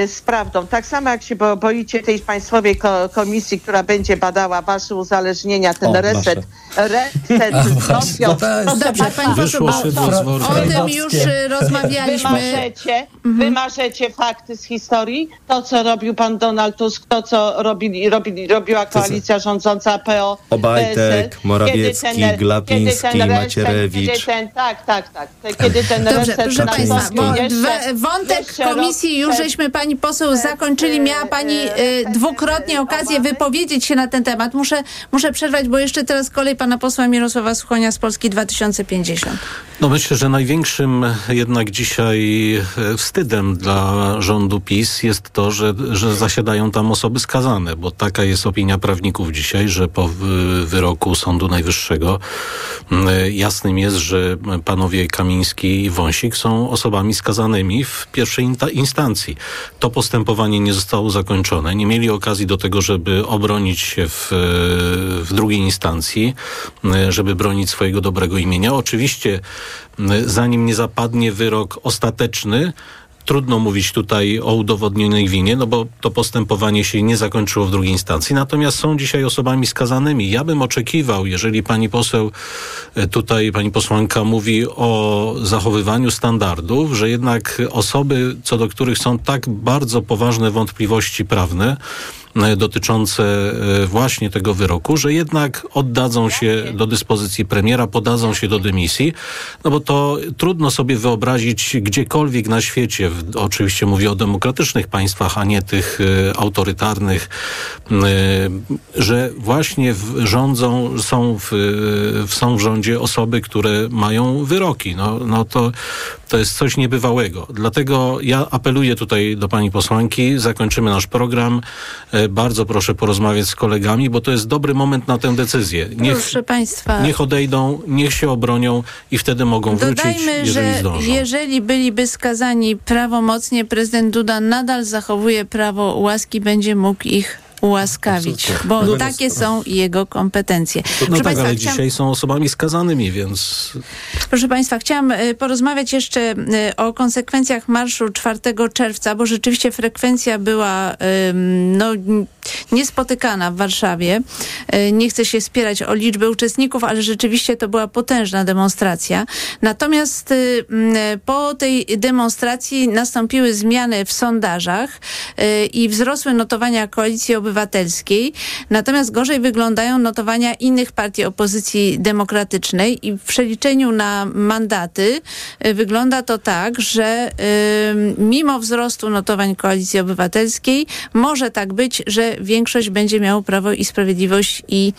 z prawdą. Tak samo jak się boicie tej państwowej komisji, która będzie badała wasze uzależnienia, ten o, reset, reset z Rosją. Dobrze, pani poseł, o tym już y, rozmawialiśmy. Wymarzecie, mhm. wymarzecie fakty z historii, to co robił pan Donald Tusk, to co robili, robili, robiła koalicja rządząca PO. Obajtek, Morawiecki, ten, Glapiński, Macierewicz. Kiedy ten, tak, tak, tak. Kiedy ten Dobrze, reset proszę państwa, bo jeszcze, wątek wątek komisji już żeśmy pani poseł zakończyli. Miała pani y, dwukrotnie okazję wypowiedzieć się na ten temat. Muszę, muszę przerwać, bo jeszcze teraz kolej pana posła Mirosława Suchonia z Polski 2050. No myślę, że największym jednak dzisiaj e, wstydem dla rządu PiS jest to, że, że zasiadają tam osoby skazane, bo taka jest opinia prawników dzisiaj, że po wyroku Sądu Najwyższego jasnym jest, że panowie Kamiński i Wąsik są osobami skazanymi w pierwszej instancji. To postępowanie nie zostało zakończone. Nie mieli okazji do tego, żeby obronić się w, w drugiej instancji, żeby bronić swojego dobrego imienia. Oczywiście, zanim nie zapadnie wyrok ostateczny, Trudno mówić tutaj o udowodnionej winie, no bo to postępowanie się nie zakończyło w drugiej instancji. Natomiast są dzisiaj osobami skazanymi. Ja bym oczekiwał, jeżeli pani poseł e, tutaj, pani posłanka mówi o zachowywaniu standardów, że jednak osoby, co do których są tak bardzo poważne wątpliwości prawne, dotyczące e, właśnie tego wyroku, że jednak oddadzą się do dyspozycji premiera, podadzą się do dymisji, no bo to trudno sobie wyobrazić gdziekolwiek na świecie, oczywiście mówię o demokratycznych państwach, a nie tych e, autorytarnych, że właśnie rządzą, są w, są w rządzie osoby, które mają wyroki. No, no to, to jest coś niebywałego. Dlatego ja apeluję tutaj do pani posłanki, zakończymy nasz program bardzo proszę porozmawiać z kolegami, bo to jest dobry moment na tę decyzję. Niech, proszę Państwa. Niech odejdą, niech się obronią i wtedy mogą Dodajmy, wrócić, jeżeli że zdążą. jeżeli byliby skazani prawomocnie, prezydent Duda nadal zachowuje prawo łaski, będzie mógł ich ułaskawić, Absolutnie. bo no, takie są jego kompetencje. No, no tak, Państwa, ale chciałam... dzisiaj są osobami skazanymi, więc... Proszę Państwa, chciałam y, porozmawiać jeszcze y, o konsekwencjach marszu 4 czerwca, bo rzeczywiście frekwencja była no, niespotykana w Warszawie. Y, nie chcę się spierać o liczbę uczestników, ale rzeczywiście to była potężna demonstracja. Natomiast po tej demonstracji nastąpiły zmiany w sondażach i wzrosły notowania koalicji obywatelskiej Obywatelskiej. Natomiast gorzej wyglądają notowania innych partii opozycji demokratycznej i w przeliczeniu na mandaty y, wygląda to tak, że y, mimo wzrostu notowań Koalicji Obywatelskiej może tak być, że większość będzie miało Prawo i Sprawiedliwość i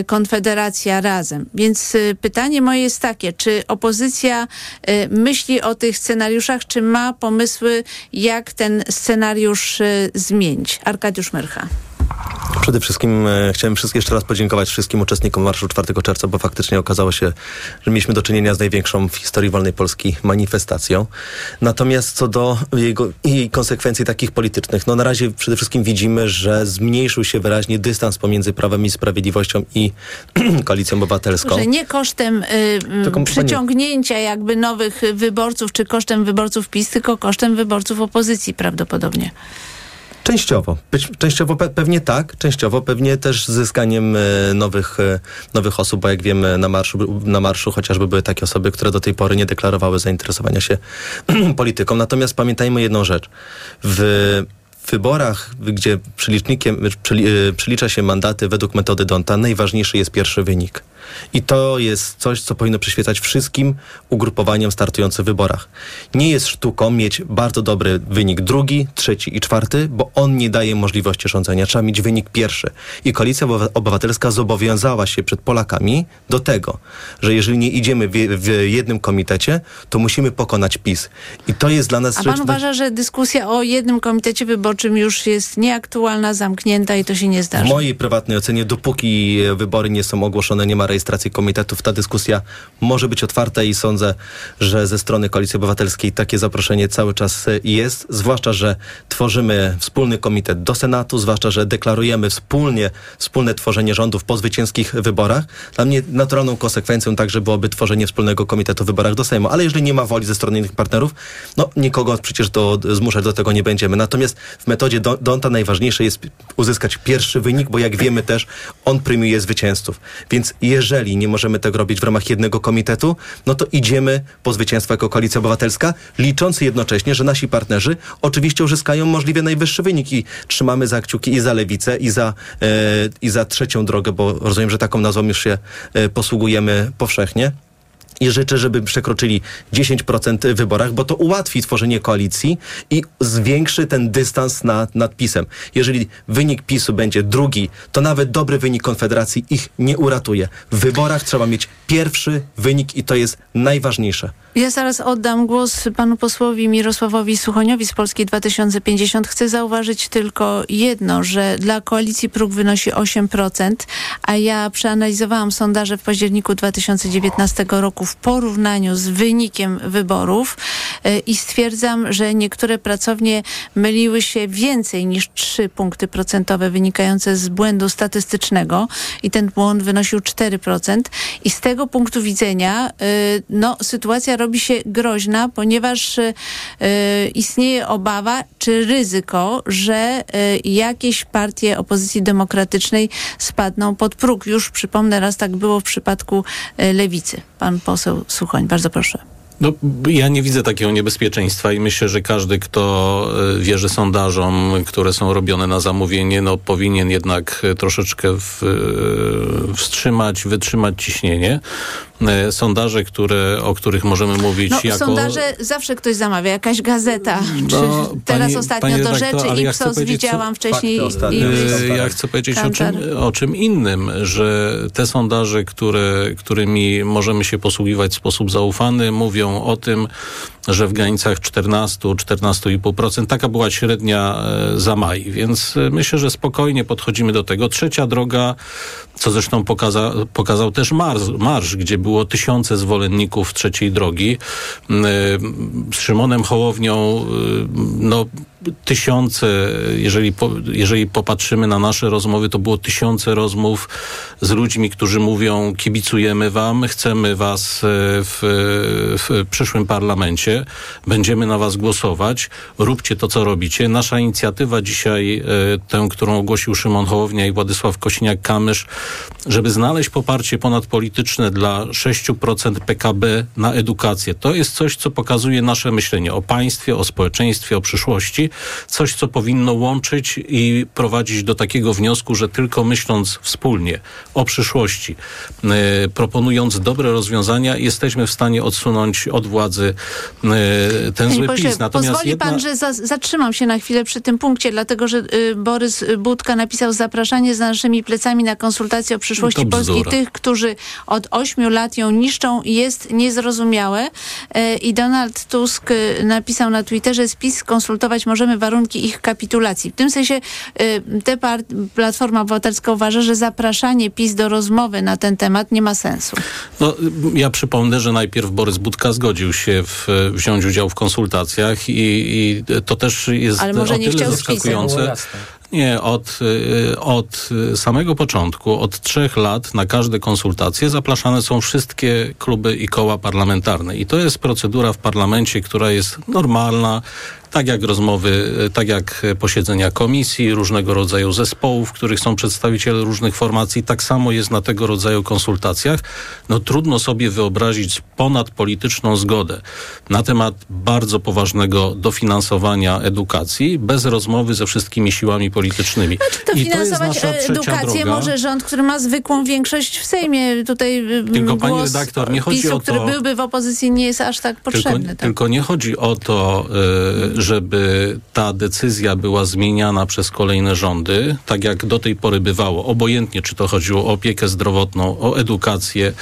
y, Konfederacja razem. Więc y, pytanie moje jest takie, czy opozycja myśli o tych scenariuszach, czy ma pomysły, jak ten scenariusz zmienić? Arkadiusz Myrcha. Przede wszystkim e, chciałem jeszcze raz podziękować wszystkim uczestnikom Marszu 4 czerwca, bo faktycznie okazało się, że mieliśmy do czynienia z największą w historii wolnej Polski manifestacją. Natomiast co do jego, jej konsekwencji takich politycznych, no na razie przede wszystkim widzimy, że zmniejszył się wyraźnie dystans pomiędzy Prawem i Sprawiedliwością i Koalicją Obywatelską. Że nie kosztem y, przyciągnięcia jakby nowych wyborców, czy kosztem wyborców PiS, tylko kosztem wyborców opozycji prawdopodobnie. Częściowo. częściowo pe pewnie tak, częściowo pewnie też zyskaniem e, nowych, e, nowych osób, bo jak wiemy na marszu, na marszu chociażby były takie osoby, które do tej pory nie deklarowały zainteresowania się polityką. Natomiast pamiętajmy jedną rzecz. W wyborach, gdzie przelicznikiem, e, przelicza się mandaty według metody Donta, najważniejszy jest pierwszy wynik. I to jest coś, co powinno przyświecać wszystkim ugrupowaniom startującym w wyborach. Nie jest sztuką mieć bardzo dobry wynik drugi, trzeci i czwarty, bo on nie daje możliwości rządzenia. Trzeba mieć wynik pierwszy. I Koalicja Obywatelska zobowiązała się przed Polakami do tego, że jeżeli nie idziemy w, w jednym komitecie, to musimy pokonać PiS. I to jest dla nas... A pan uważa, że dyskusja o jednym komitecie wyborczym już jest nieaktualna, zamknięta i to się nie zdarzy? W mojej prywatnej ocenie, dopóki wybory nie są ogłoszone, nie ma rejestracji komitetów. Ta dyskusja może być otwarta i sądzę, że ze strony Koalicji Obywatelskiej takie zaproszenie cały czas jest, zwłaszcza, że tworzymy wspólny komitet do Senatu, zwłaszcza, że deklarujemy wspólnie, wspólne tworzenie rządów po zwycięskich wyborach. Dla mnie naturalną konsekwencją także byłoby tworzenie wspólnego komitetu w wyborach do Sejmu, ale jeżeli nie ma woli ze strony innych partnerów, no nikogo przecież do, zmuszać do tego nie będziemy. Natomiast w metodzie Donta najważniejsze jest uzyskać pierwszy wynik, bo jak wiemy też on premiuje zwycięzców. Więc jeżeli jeżeli nie możemy tego robić w ramach jednego komitetu, no to idziemy po zwycięstwo jako Koalicja Obywatelska, licząc jednocześnie, że nasi partnerzy oczywiście uzyskają możliwie najwyższy wynik i trzymamy za kciuki i za lewicę, i za, e, i za trzecią drogę, bo rozumiem, że taką nazwą już się e, posługujemy powszechnie i życzę, żeby przekroczyli 10% w wyborach, bo to ułatwi tworzenie koalicji i zwiększy ten dystans nad, nad PiSem. Jeżeli wynik PiSu będzie drugi, to nawet dobry wynik Konfederacji ich nie uratuje. W wyborach trzeba mieć pierwszy wynik i to jest najważniejsze. Ja zaraz oddam głos panu posłowi Mirosławowi Suchoniowi z Polski 2050. Chcę zauważyć tylko jedno, że dla koalicji próg wynosi 8%, a ja przeanalizowałam sondaże w październiku 2019 roku w porównaniu z wynikiem wyborów e, i stwierdzam, że niektóre pracownie myliły się więcej niż 3 punkty procentowe wynikające z błędu statystycznego i ten błąd wynosił 4%. I z tego punktu widzenia e, no, sytuacja robi się groźna, ponieważ y, istnieje obawa czy ryzyko, że y, jakieś partie opozycji demokratycznej spadną pod próg. Już przypomnę, raz tak było w przypadku y, lewicy. Pan poseł Suchoń, bardzo proszę. No, ja nie widzę takiego niebezpieczeństwa i myślę, że każdy, kto wierzy sondażom, które są robione na zamówienie, no, powinien jednak troszeczkę w, wstrzymać, wytrzymać ciśnienie. E, sondaże, które, o których możemy mówić no, jako... Sondaże zawsze ktoś zamawia, jakaś gazeta. No, teraz pani, ostatnio pani do rzeczy i Ipsos widziałam wcześniej. I, ja chcę powiedzieć o czym, o czym innym, że te sondaże, które, którymi możemy się posługiwać w sposób zaufany, mówią mówią o tym, że w granicach 14-14,5%. Taka była średnia e, za maj, więc e, myślę, że spokojnie podchodzimy do tego. Trzecia droga, co zresztą pokaza, pokazał też marsz, marsz, gdzie było tysiące zwolenników trzeciej drogi. E, z Szymonem Hołownią, no tysiące, jeżeli, po, jeżeli popatrzymy na nasze rozmowy, to było tysiące rozmów z ludźmi, którzy mówią kibicujemy wam, chcemy was w, w przyszłym parlamencie będziemy na was głosować, róbcie to, co robicie. Nasza inicjatywa dzisiaj, e, tę, którą ogłosił Szymon Hołownia i Władysław Kosiniak-Kamysz, żeby znaleźć poparcie ponadpolityczne dla 6% PKB na edukację. To jest coś, co pokazuje nasze myślenie o państwie, o społeczeństwie, o przyszłości coś, co powinno łączyć i prowadzić do takiego wniosku, że tylko myśląc wspólnie o przyszłości, e, proponując dobre rozwiązania, jesteśmy w stanie odsunąć od władzy e, ten zły Panie PiS. Natomiast pozwoli jedna... pan, że za, zatrzymam się na chwilę przy tym punkcie, dlatego że y, Borys Budka napisał zapraszanie z naszymi plecami na konsultacje o przyszłości Polski tych, którzy od ośmiu lat ją niszczą jest niezrozumiałe. E, I Donald Tusk y, napisał na Twitterze spis konsultować możemy warunki ich kapitulacji. W tym sensie y, te Platforma Obywatelska uważa, że zapraszanie PiS do rozmowy na ten temat nie ma sensu. No, ja przypomnę, że najpierw Borys Budka zgodził się w, wziąć udział w konsultacjach i, i to też jest Ale może o nie tyle zaskakujące. Nie, od, y, od samego początku, od trzech lat na każde konsultacje zapraszane są wszystkie kluby i koła parlamentarne. I to jest procedura w parlamencie, która jest normalna, tak jak rozmowy, tak jak posiedzenia komisji, różnego rodzaju zespołów, w których są przedstawiciele różnych formacji, tak samo jest na tego rodzaju konsultacjach. No trudno sobie wyobrazić ponadpolityczną zgodę na temat bardzo poważnego dofinansowania edukacji bez rozmowy ze wszystkimi siłami politycznymi. Znaczy to I finansować to edukację droga. może rząd, który ma zwykłą większość w Sejmie. Tutaj mm, tylko pani redaktor, nie chodzi PiSu, o to... który byłby w opozycji nie jest aż tak potrzebny. Tylko, tak? tylko nie chodzi o to, y, żeby ta decyzja była zmieniana przez kolejne rządy, tak jak do tej pory bywało, obojętnie czy to chodziło o opiekę zdrowotną, o edukację,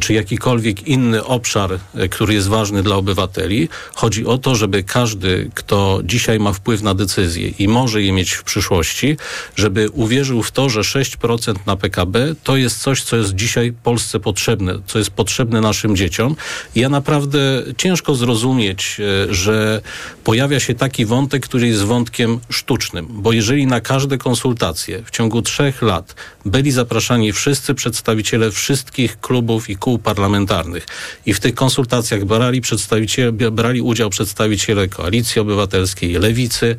czy jakikolwiek inny obszar, e, który jest ważny dla obywateli. Chodzi o to, żeby każdy, kto dzisiaj ma wpływ na decyzję i może je mieć w przyszłości, żeby uwierzył w to, że 6% na PKB to jest coś, co jest dzisiaj Polsce potrzebne, co jest potrzebne naszym dzieciom. Ja naprawdę ciężko zrozumieć, e, że pojawia się taki wątek, który jest wątkiem sztucznym, bo jeżeli na każde konsultacje w ciągu trzech lat byli zapraszani wszyscy przedstawiciele wszystkich klubów i kół parlamentarnych i w tych konsultacjach brali, brali udział przedstawiciele Koalicji Obywatelskiej, Lewicy,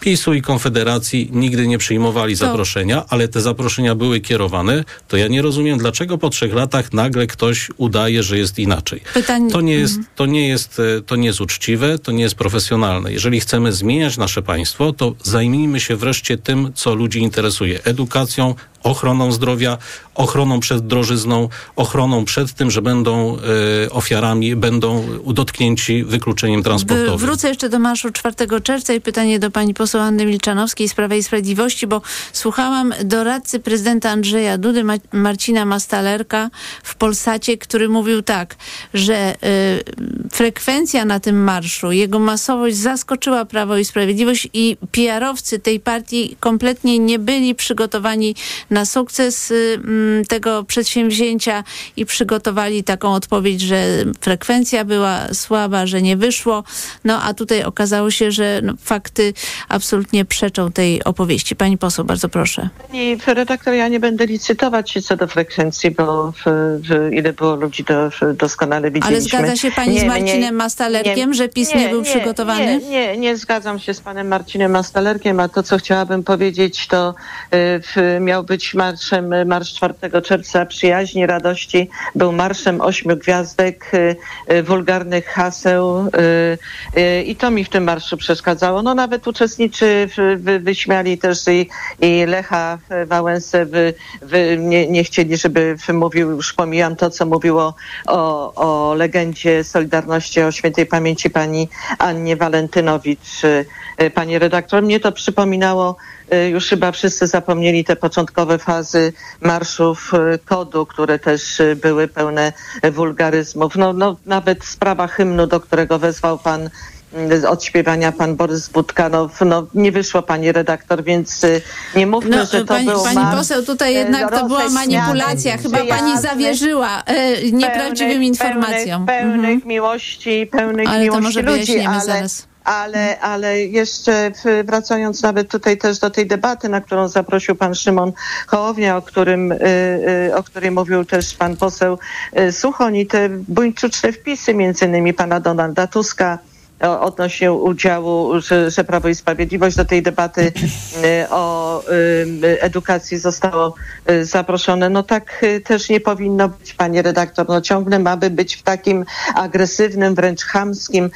PiSu i Konfederacji nigdy nie przyjmowali to... zaproszenia, ale te zaproszenia były kierowane, to ja nie rozumiem, dlaczego po trzech latach nagle ktoś udaje, że jest inaczej. To, nie jest, mhm. to, nie jest, e, to nie jest uczciwe, to nie jest profesjonalne. Jeżeli chcemy zmieniać nasze państwo, to zajmijmy się wreszcie tym, co ludzi interesuje. Edukacją, ochroną zdrowia, ochroną przed drożyzną, ochroną przed tym, że będą y, ofiarami, będą dotknięci wykluczeniem transportowym. Wrócę jeszcze do marszu 4 czerwca i pytanie do pani poseł Anny Milczanowskiej z Prawa i Sprawiedliwości, bo słuchałam doradcy prezydenta Andrzeja Dudy, Ma Marcina Mastalerka w Polsacie, który mówił tak, że y, frekwencja na tym marszu, jego masowość zaskoczyła Prawo i Sprawiedliwość i PR-owcy tej partii kompletnie nie byli przygotowani na sukces y, mm, tego przedsięwzięcia i przygotowali taką odpowiedź, że frekwencja była słaba, że nie wyszło. No a tutaj okazało się, że no, fakty absolutnie przeczą tej opowieści. Pani poseł, bardzo proszę. Pani redaktor, ja nie będę licytować się co do frekwencji, bo w, w, ile było ludzi, to doskonale widzieliśmy. Ale zgadza się pani nie, z Marcinem nie, Mastalerkiem, nie, że PiS nie, był przygotowany? Nie, nie, nie zgadzam się z panem Marcinem Mastalerkiem, a to, co chciałabym powiedzieć, to y, miał być marszem, Marsz 4 czerwca przyjaźni, radości. Był marszem ośmiu gwiazdek, y, y, wulgarnych haseł y, i to mi w tym marszu przeszkadzało. No nawet uczestniczy wy, wyśmiali też i, i Lecha Wałęsę, wy, wy nie, nie, chcieli, żeby mówił, już pomijam to, co mówiło o, o legendzie Solidarności, o świętej pamięci pani Annie Walentynowicz. Pani redaktor, mnie to przypominało już chyba wszyscy zapomnieli te początkowe fazy marszów y, kodu, które też y, były pełne wulgaryzmów. No, no nawet sprawa hymnu, do którego wezwał pan odśpiewania pan Borys Budka. No, no, nie wyszło pani redaktor, więc nie mówmy, no, że to pani, był Pani poseł, tutaj jednak to była manipulacja. Chyba pani zawierzyła e, nieprawdziwym pełnych, informacjom. Pełnych, pełnych mhm. miłości, pełnych ale miłości to może ludzi, ale, zaraz ale, ale jeszcze wracając nawet tutaj też do tej debaty, na którą zaprosił pan Szymon Hołownia, o którym, y, y, o której mówił też pan poseł y, Suchoń i te buńczuczne wpisy między innymi pana Donalda Tuska, odnośnie udziału, że, Prawo i Sprawiedliwość do tej debaty o edukacji zostało zaproszone. No tak też nie powinno być, panie redaktor. No ciągle mamy być w takim agresywnym, wręcz chamskim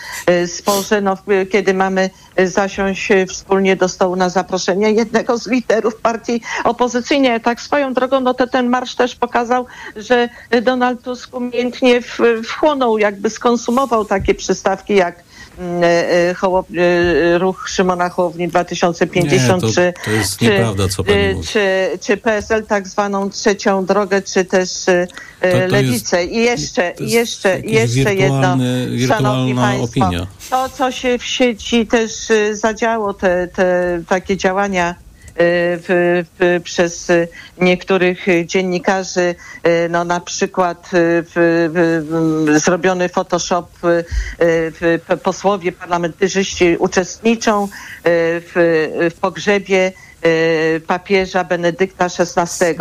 sporze, no, kiedy mamy zasiąść wspólnie do stołu na zaproszenie jednego z liderów partii opozycyjnej. Tak swoją drogą, no to ten marsz też pokazał, że Donald Tusk umiejętnie wchłonął, jakby skonsumował takie przystawki jak mm, e, Hołop, e, ruch Szymona Hołowni 2050, Nie, to, czy, to jest czy, nieprawda, co e, mówi. czy, czy PSL tak zwaną trzecią drogę, czy też to lewicę. I jeszcze, jeszcze, jeszcze jedno, szanowni państwo, opinia. to co się w sieci też zadziało, te, te takie działania w, w, przez y, niektórych y, dziennikarzy, y, no na przykład y, zrobiony Photoshop, y, y, posłowie parlamentarzyści uczestniczą y, w, pogrzebie y, papieża Benedykta XVI.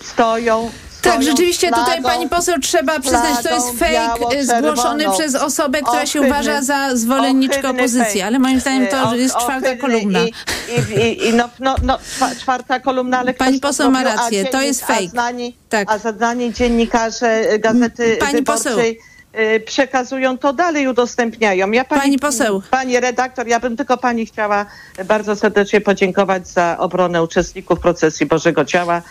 Stoją Tak, rzeczywiście tutaj flagą, pani poseł trzeba przyznać, to jest fake y, zgłoszony przez osobę, która się Ohydny- uważa za zwolenniczkę opozycji, ale moim zdaniem to Y, jest czwarta kolumna. I, i, i, no, no, no, czwa- czwarta kolumna, ale Pani poseł ma rację, to jest fake. A znani, Tak. a dziennikarze y, Gazety Pani poseł. Wyborczej y, przekazują to dalej, udostępniają. Ja Pani poseł. Pani redaktor, ja bym tylko pani chciała bardzo serdecznie podziękować za obronę uczestników procesji Bożego Ciała.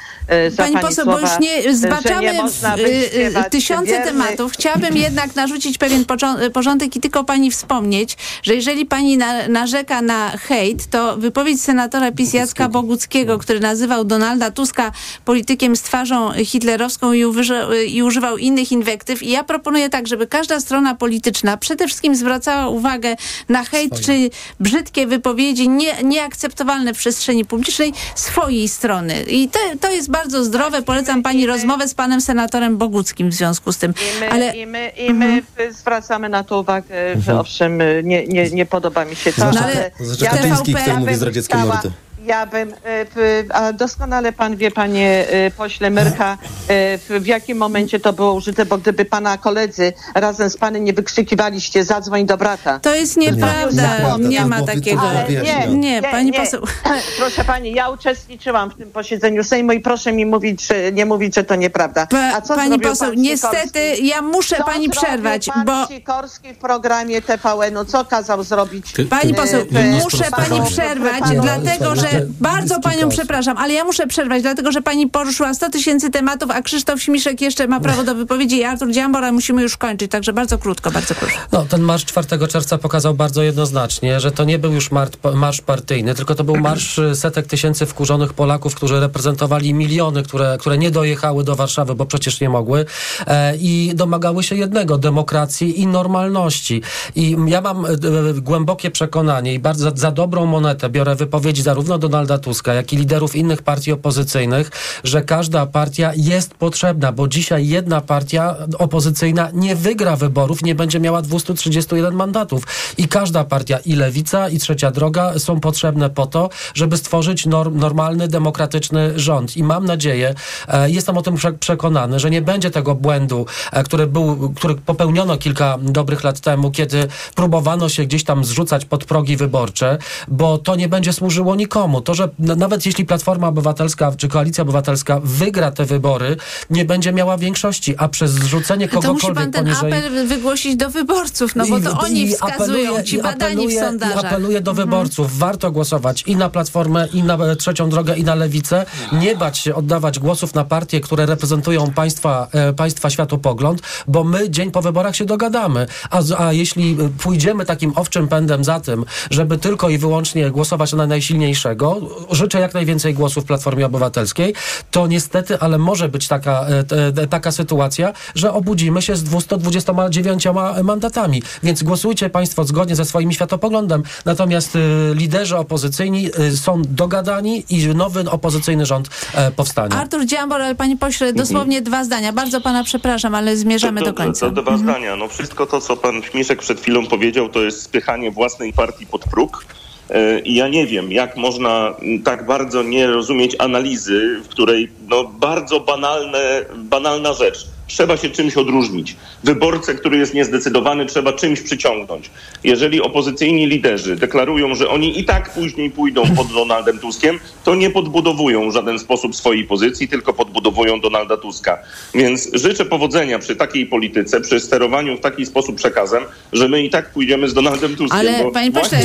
y, Za Pani poseł, bo słowa, już nie zbaczamy nie w można y, y, tysiące wiernych tematów. Chciałabym jednak narzucić pewien porządek i tylko pani wspomnieć, że jeżeli pani na, narzeka na hejt, to wypowiedź senatora PiS Jacka Boguckiego, który nazywał Donalda Tuska politykiem z twarzą hitlerowską i, używał innych inwektyw. I ja proponuję tak, żeby każda strona polityczna przede wszystkim zwracała uwagę na hejt czy brzydkie wypowiedzi nie, nieakceptowalne w przestrzeni publicznej swojej strony. I to, to jest bardzo zdrowe. Polecam pani rozmowę z panem senatorem Boguckim w związku z tym. I my, Ale i my, i my zwracamy na to uwagę, że owszem, nie, nie, nie podoba mi się to, No ale Zwłaszcza ja Kaczyński, TVP który mówi z radzieckiej chciała- mordy. Ja bym, e, a doskonale pan wie, panie e, pośle Myrcha, e, w, jakim momencie to było użyte, bo gdyby pana koledzy razem z panem nie wykrzykiwaliście zadzwoń do brata. to jest Nie, nieprawda. Nie jest ma takiego. Ale Wiesz, Nie, pani poseł. Proszę pani, ja uczestniczyłam w tym posiedzeniu Sejmu i proszę mi mówić, że nie mówić, że to nieprawda. A co pani zrobił poseł, pan niestety ja muszę Co pani przerwać, pan bo Sikorski w programie TVN-u, co kazał zrobić? Pani poseł, muszę pani przerwać, dlatego że Bardzo panią przepraszam, ale ja muszę przerwać, dlatego że pani poruszyła 100 tysięcy tematów, a Krzysztof Śmiszek jeszcze ma prawo do wypowiedzi i Artur Dziambor, a musimy już kończyć, także bardzo krótko, bardzo proszę. No, ten marsz 4 czerwca pokazał bardzo jednoznacznie, że to nie był już marsz, partyjny, tylko to był marsz y, setek tysięcy wkurzonych Polaków, którzy reprezentowali miliony, które, które nie dojechały do Warszawy, bo przecież nie mogły e, i domagały się jednego, demokracji i normalności. I ja mam e, e, głębokie przekonanie i bardzo za dobrą monetę biorę wypowiedzi zarówno Donalda Tuska, jak i liderów innych partii opozycyjnych, że każda partia jest potrzebna, bo dzisiaj jedna partia opozycyjna nie wygra wyborów, nie będzie miała 231 mandatów. I każda partia, i lewica, i trzecia droga są potrzebne po to, żeby stworzyć norm, normalny, demokratyczny rząd. I mam nadzieję, e, jestem o tym prze- przekonany, że nie będzie tego błędu, e, który był, który popełniono kilka dobrych lat temu, kiedy próbowano się gdzieś tam zrzucać pod progi wyborcze, bo to nie będzie służyło nikomu. To, że nawet jeśli Platforma Obywatelska czy Koalicja Obywatelska wygra te wybory, nie będzie miała większości, a przez zrzucenie To musi kogokolwiek pan ten poniżej... apel wygłosić do wyborców, no bo to I- oni i wskazują, apeluję- ci badani w apeluję- sondażach. Mhm. Apeluję do wyborców, warto głosować i na Platformę, i na e, Trzecią Drogę, i na Lewicę. Nie bać się oddawać głosów na partie, które reprezentują państwa, e, państwa światopogląd, bo my dzień po wyborach się dogadamy. A, a jeśli e, pójdziemy takim owczym pędem za tym, żeby tylko i wyłącznie głosować na najsilniejszego, życzę jak najwięcej głosów Platformie Obywatelskiej, to niestety, ale może być taka, e, te- taka sytuacja, że obudzimy się z 229 mandatami. Więc głosujcie Państwo zgodnie ze swoim światopoglądem. Natomiast y, liderzy opozycyjni y, są dogadani i nowy opozycyjny rząd e, powstanie. Artur Dziambor, ale panie pośle, dosłownie dwa zdania. Bardzo pana przepraszam, ale zmierzamy to, do końca. To, to dwa zdania. No wszystko to, co pan Śmiszek przed chwilą powiedział, to jest spychanie własnej partii pod próg. E, I ja nie wiem, jak można tak bardzo nie rozumieć analizy, w której no, bardzo banalne, banalna rzecz. Trzeba się czymś odróżnić. Wyborcę, który jest niezdecydowany, trzeba czymś przyciągnąć. Jeżeli opozycyjni liderzy deklarują, że oni i tak później pójdą pod Donaldem Tuskiem, to nie podbudowują w żaden sposób swojej pozycji, tylko podbudowują Donalda Tuska. Więc życzę powodzenia przy takiej polityce, przy sterowaniu w taki sposób przekazem, że my i tak pójdziemy z Donaldem Tuskiem. Ale panie pośle,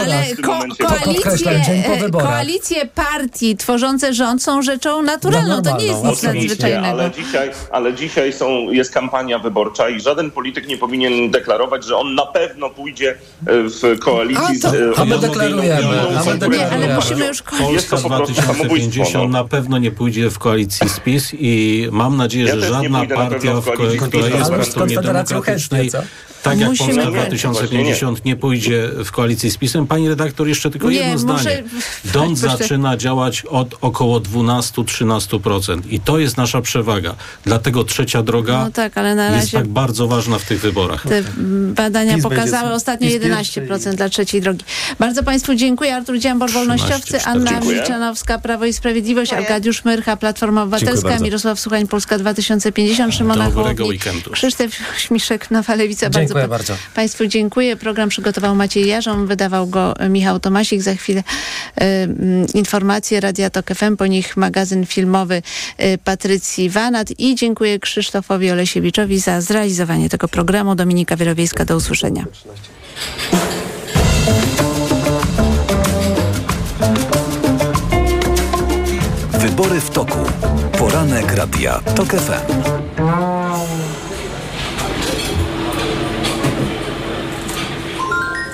ale ko koalicje, koalicje partii tworzące rząd są rzeczą naturalną. To nie jest nic nadzwyczajnego. Ale dzisiaj, ale dzisiaj są, jest kampania wyborcza i żaden polityk nie powinien deklarować, że on na pewno pójdzie e, w koalicji a to, z a my deklarujemy, a my deklarujemy. ale musimy już Polska 2050 na pewno nie pójdzie w koalicji z PiS i mam nadzieję, ja że żadna partia, w ko która jest po stronie demokratycznej, tak jak Musimy Polska 2050 nie pójdzie w koalicji z PiSem. Pani redaktor, jeszcze tylko nie, jedno zdanie. Dąd zaczyna działać od około 12-13% i to jest nasza przewaga. Dlatego trzecia droga no tak, jest tak bardzo ważna w tych wyborach. Te badania PiS pokazały będzie, ostatnio 11% dla trzeciej drogi. Bardzo Państwu dziękuję. Artur Dziambor, Wolnościowcy, Anna Milczanowska, Prawo i Sprawiedliwość, Arkadiusz Myrcha, Platforma Obywatelska, Mirosław Suchań, Polska 2050, Szymona Hołowni, Krzysztof Śmiszek, Nowa Lewica. Bardzo Dziękuję bardzo. Państwu dziękuję. Program przygotował Maciej Jarzą, wydawał go Michał Tomasik. Za chwilę y, informacje Radia Tok FM, po nich magazyn filmowy y, Patrycji Wanat i dziękuję Krzysztofowi Olesiewiczowi za zrealizowanie tego programu. Dominika Wielowiejska, do usłyszenia. Wybory w toku. Poranek Radia TOK FM.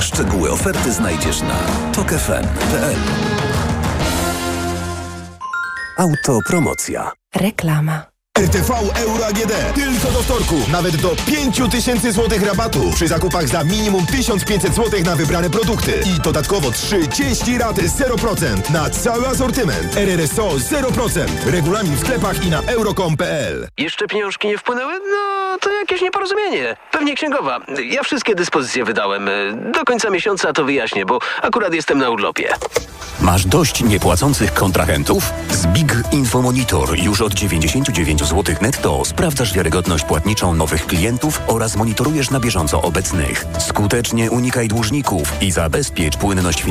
Szczegóły oferty znajdziesz na tokefm.pl. Autopromocja. Reklama. RTV Euro AGD. Tylko do wtorku. Nawet do 5000 zł rabatu przy zakupach za minimum 1500 zł na wybrane produkty. I dodatkowo 30 rat 0% na cały asortyment. RRSO 0%. Regulamin w sklepach i na euro.com.pl. Jeszcze pieniążki nie wpłynęły? No, to jakieś nieporozumienie. Pewnie księgowa. Ja wszystkie dyspozycje wydałem. Do końca miesiąca to wyjaśnię, bo akurat jestem na urlopie. Masz dość niepłacących kontrahentów? Z Big Info Monitor już od 99 zł netto sprawdzasz wiarygodność płatniczą nowych klientów oraz monitorujesz na bieżąco obecnych. Skutecznie unikaj dłużników i zabezpiecz płynność finansową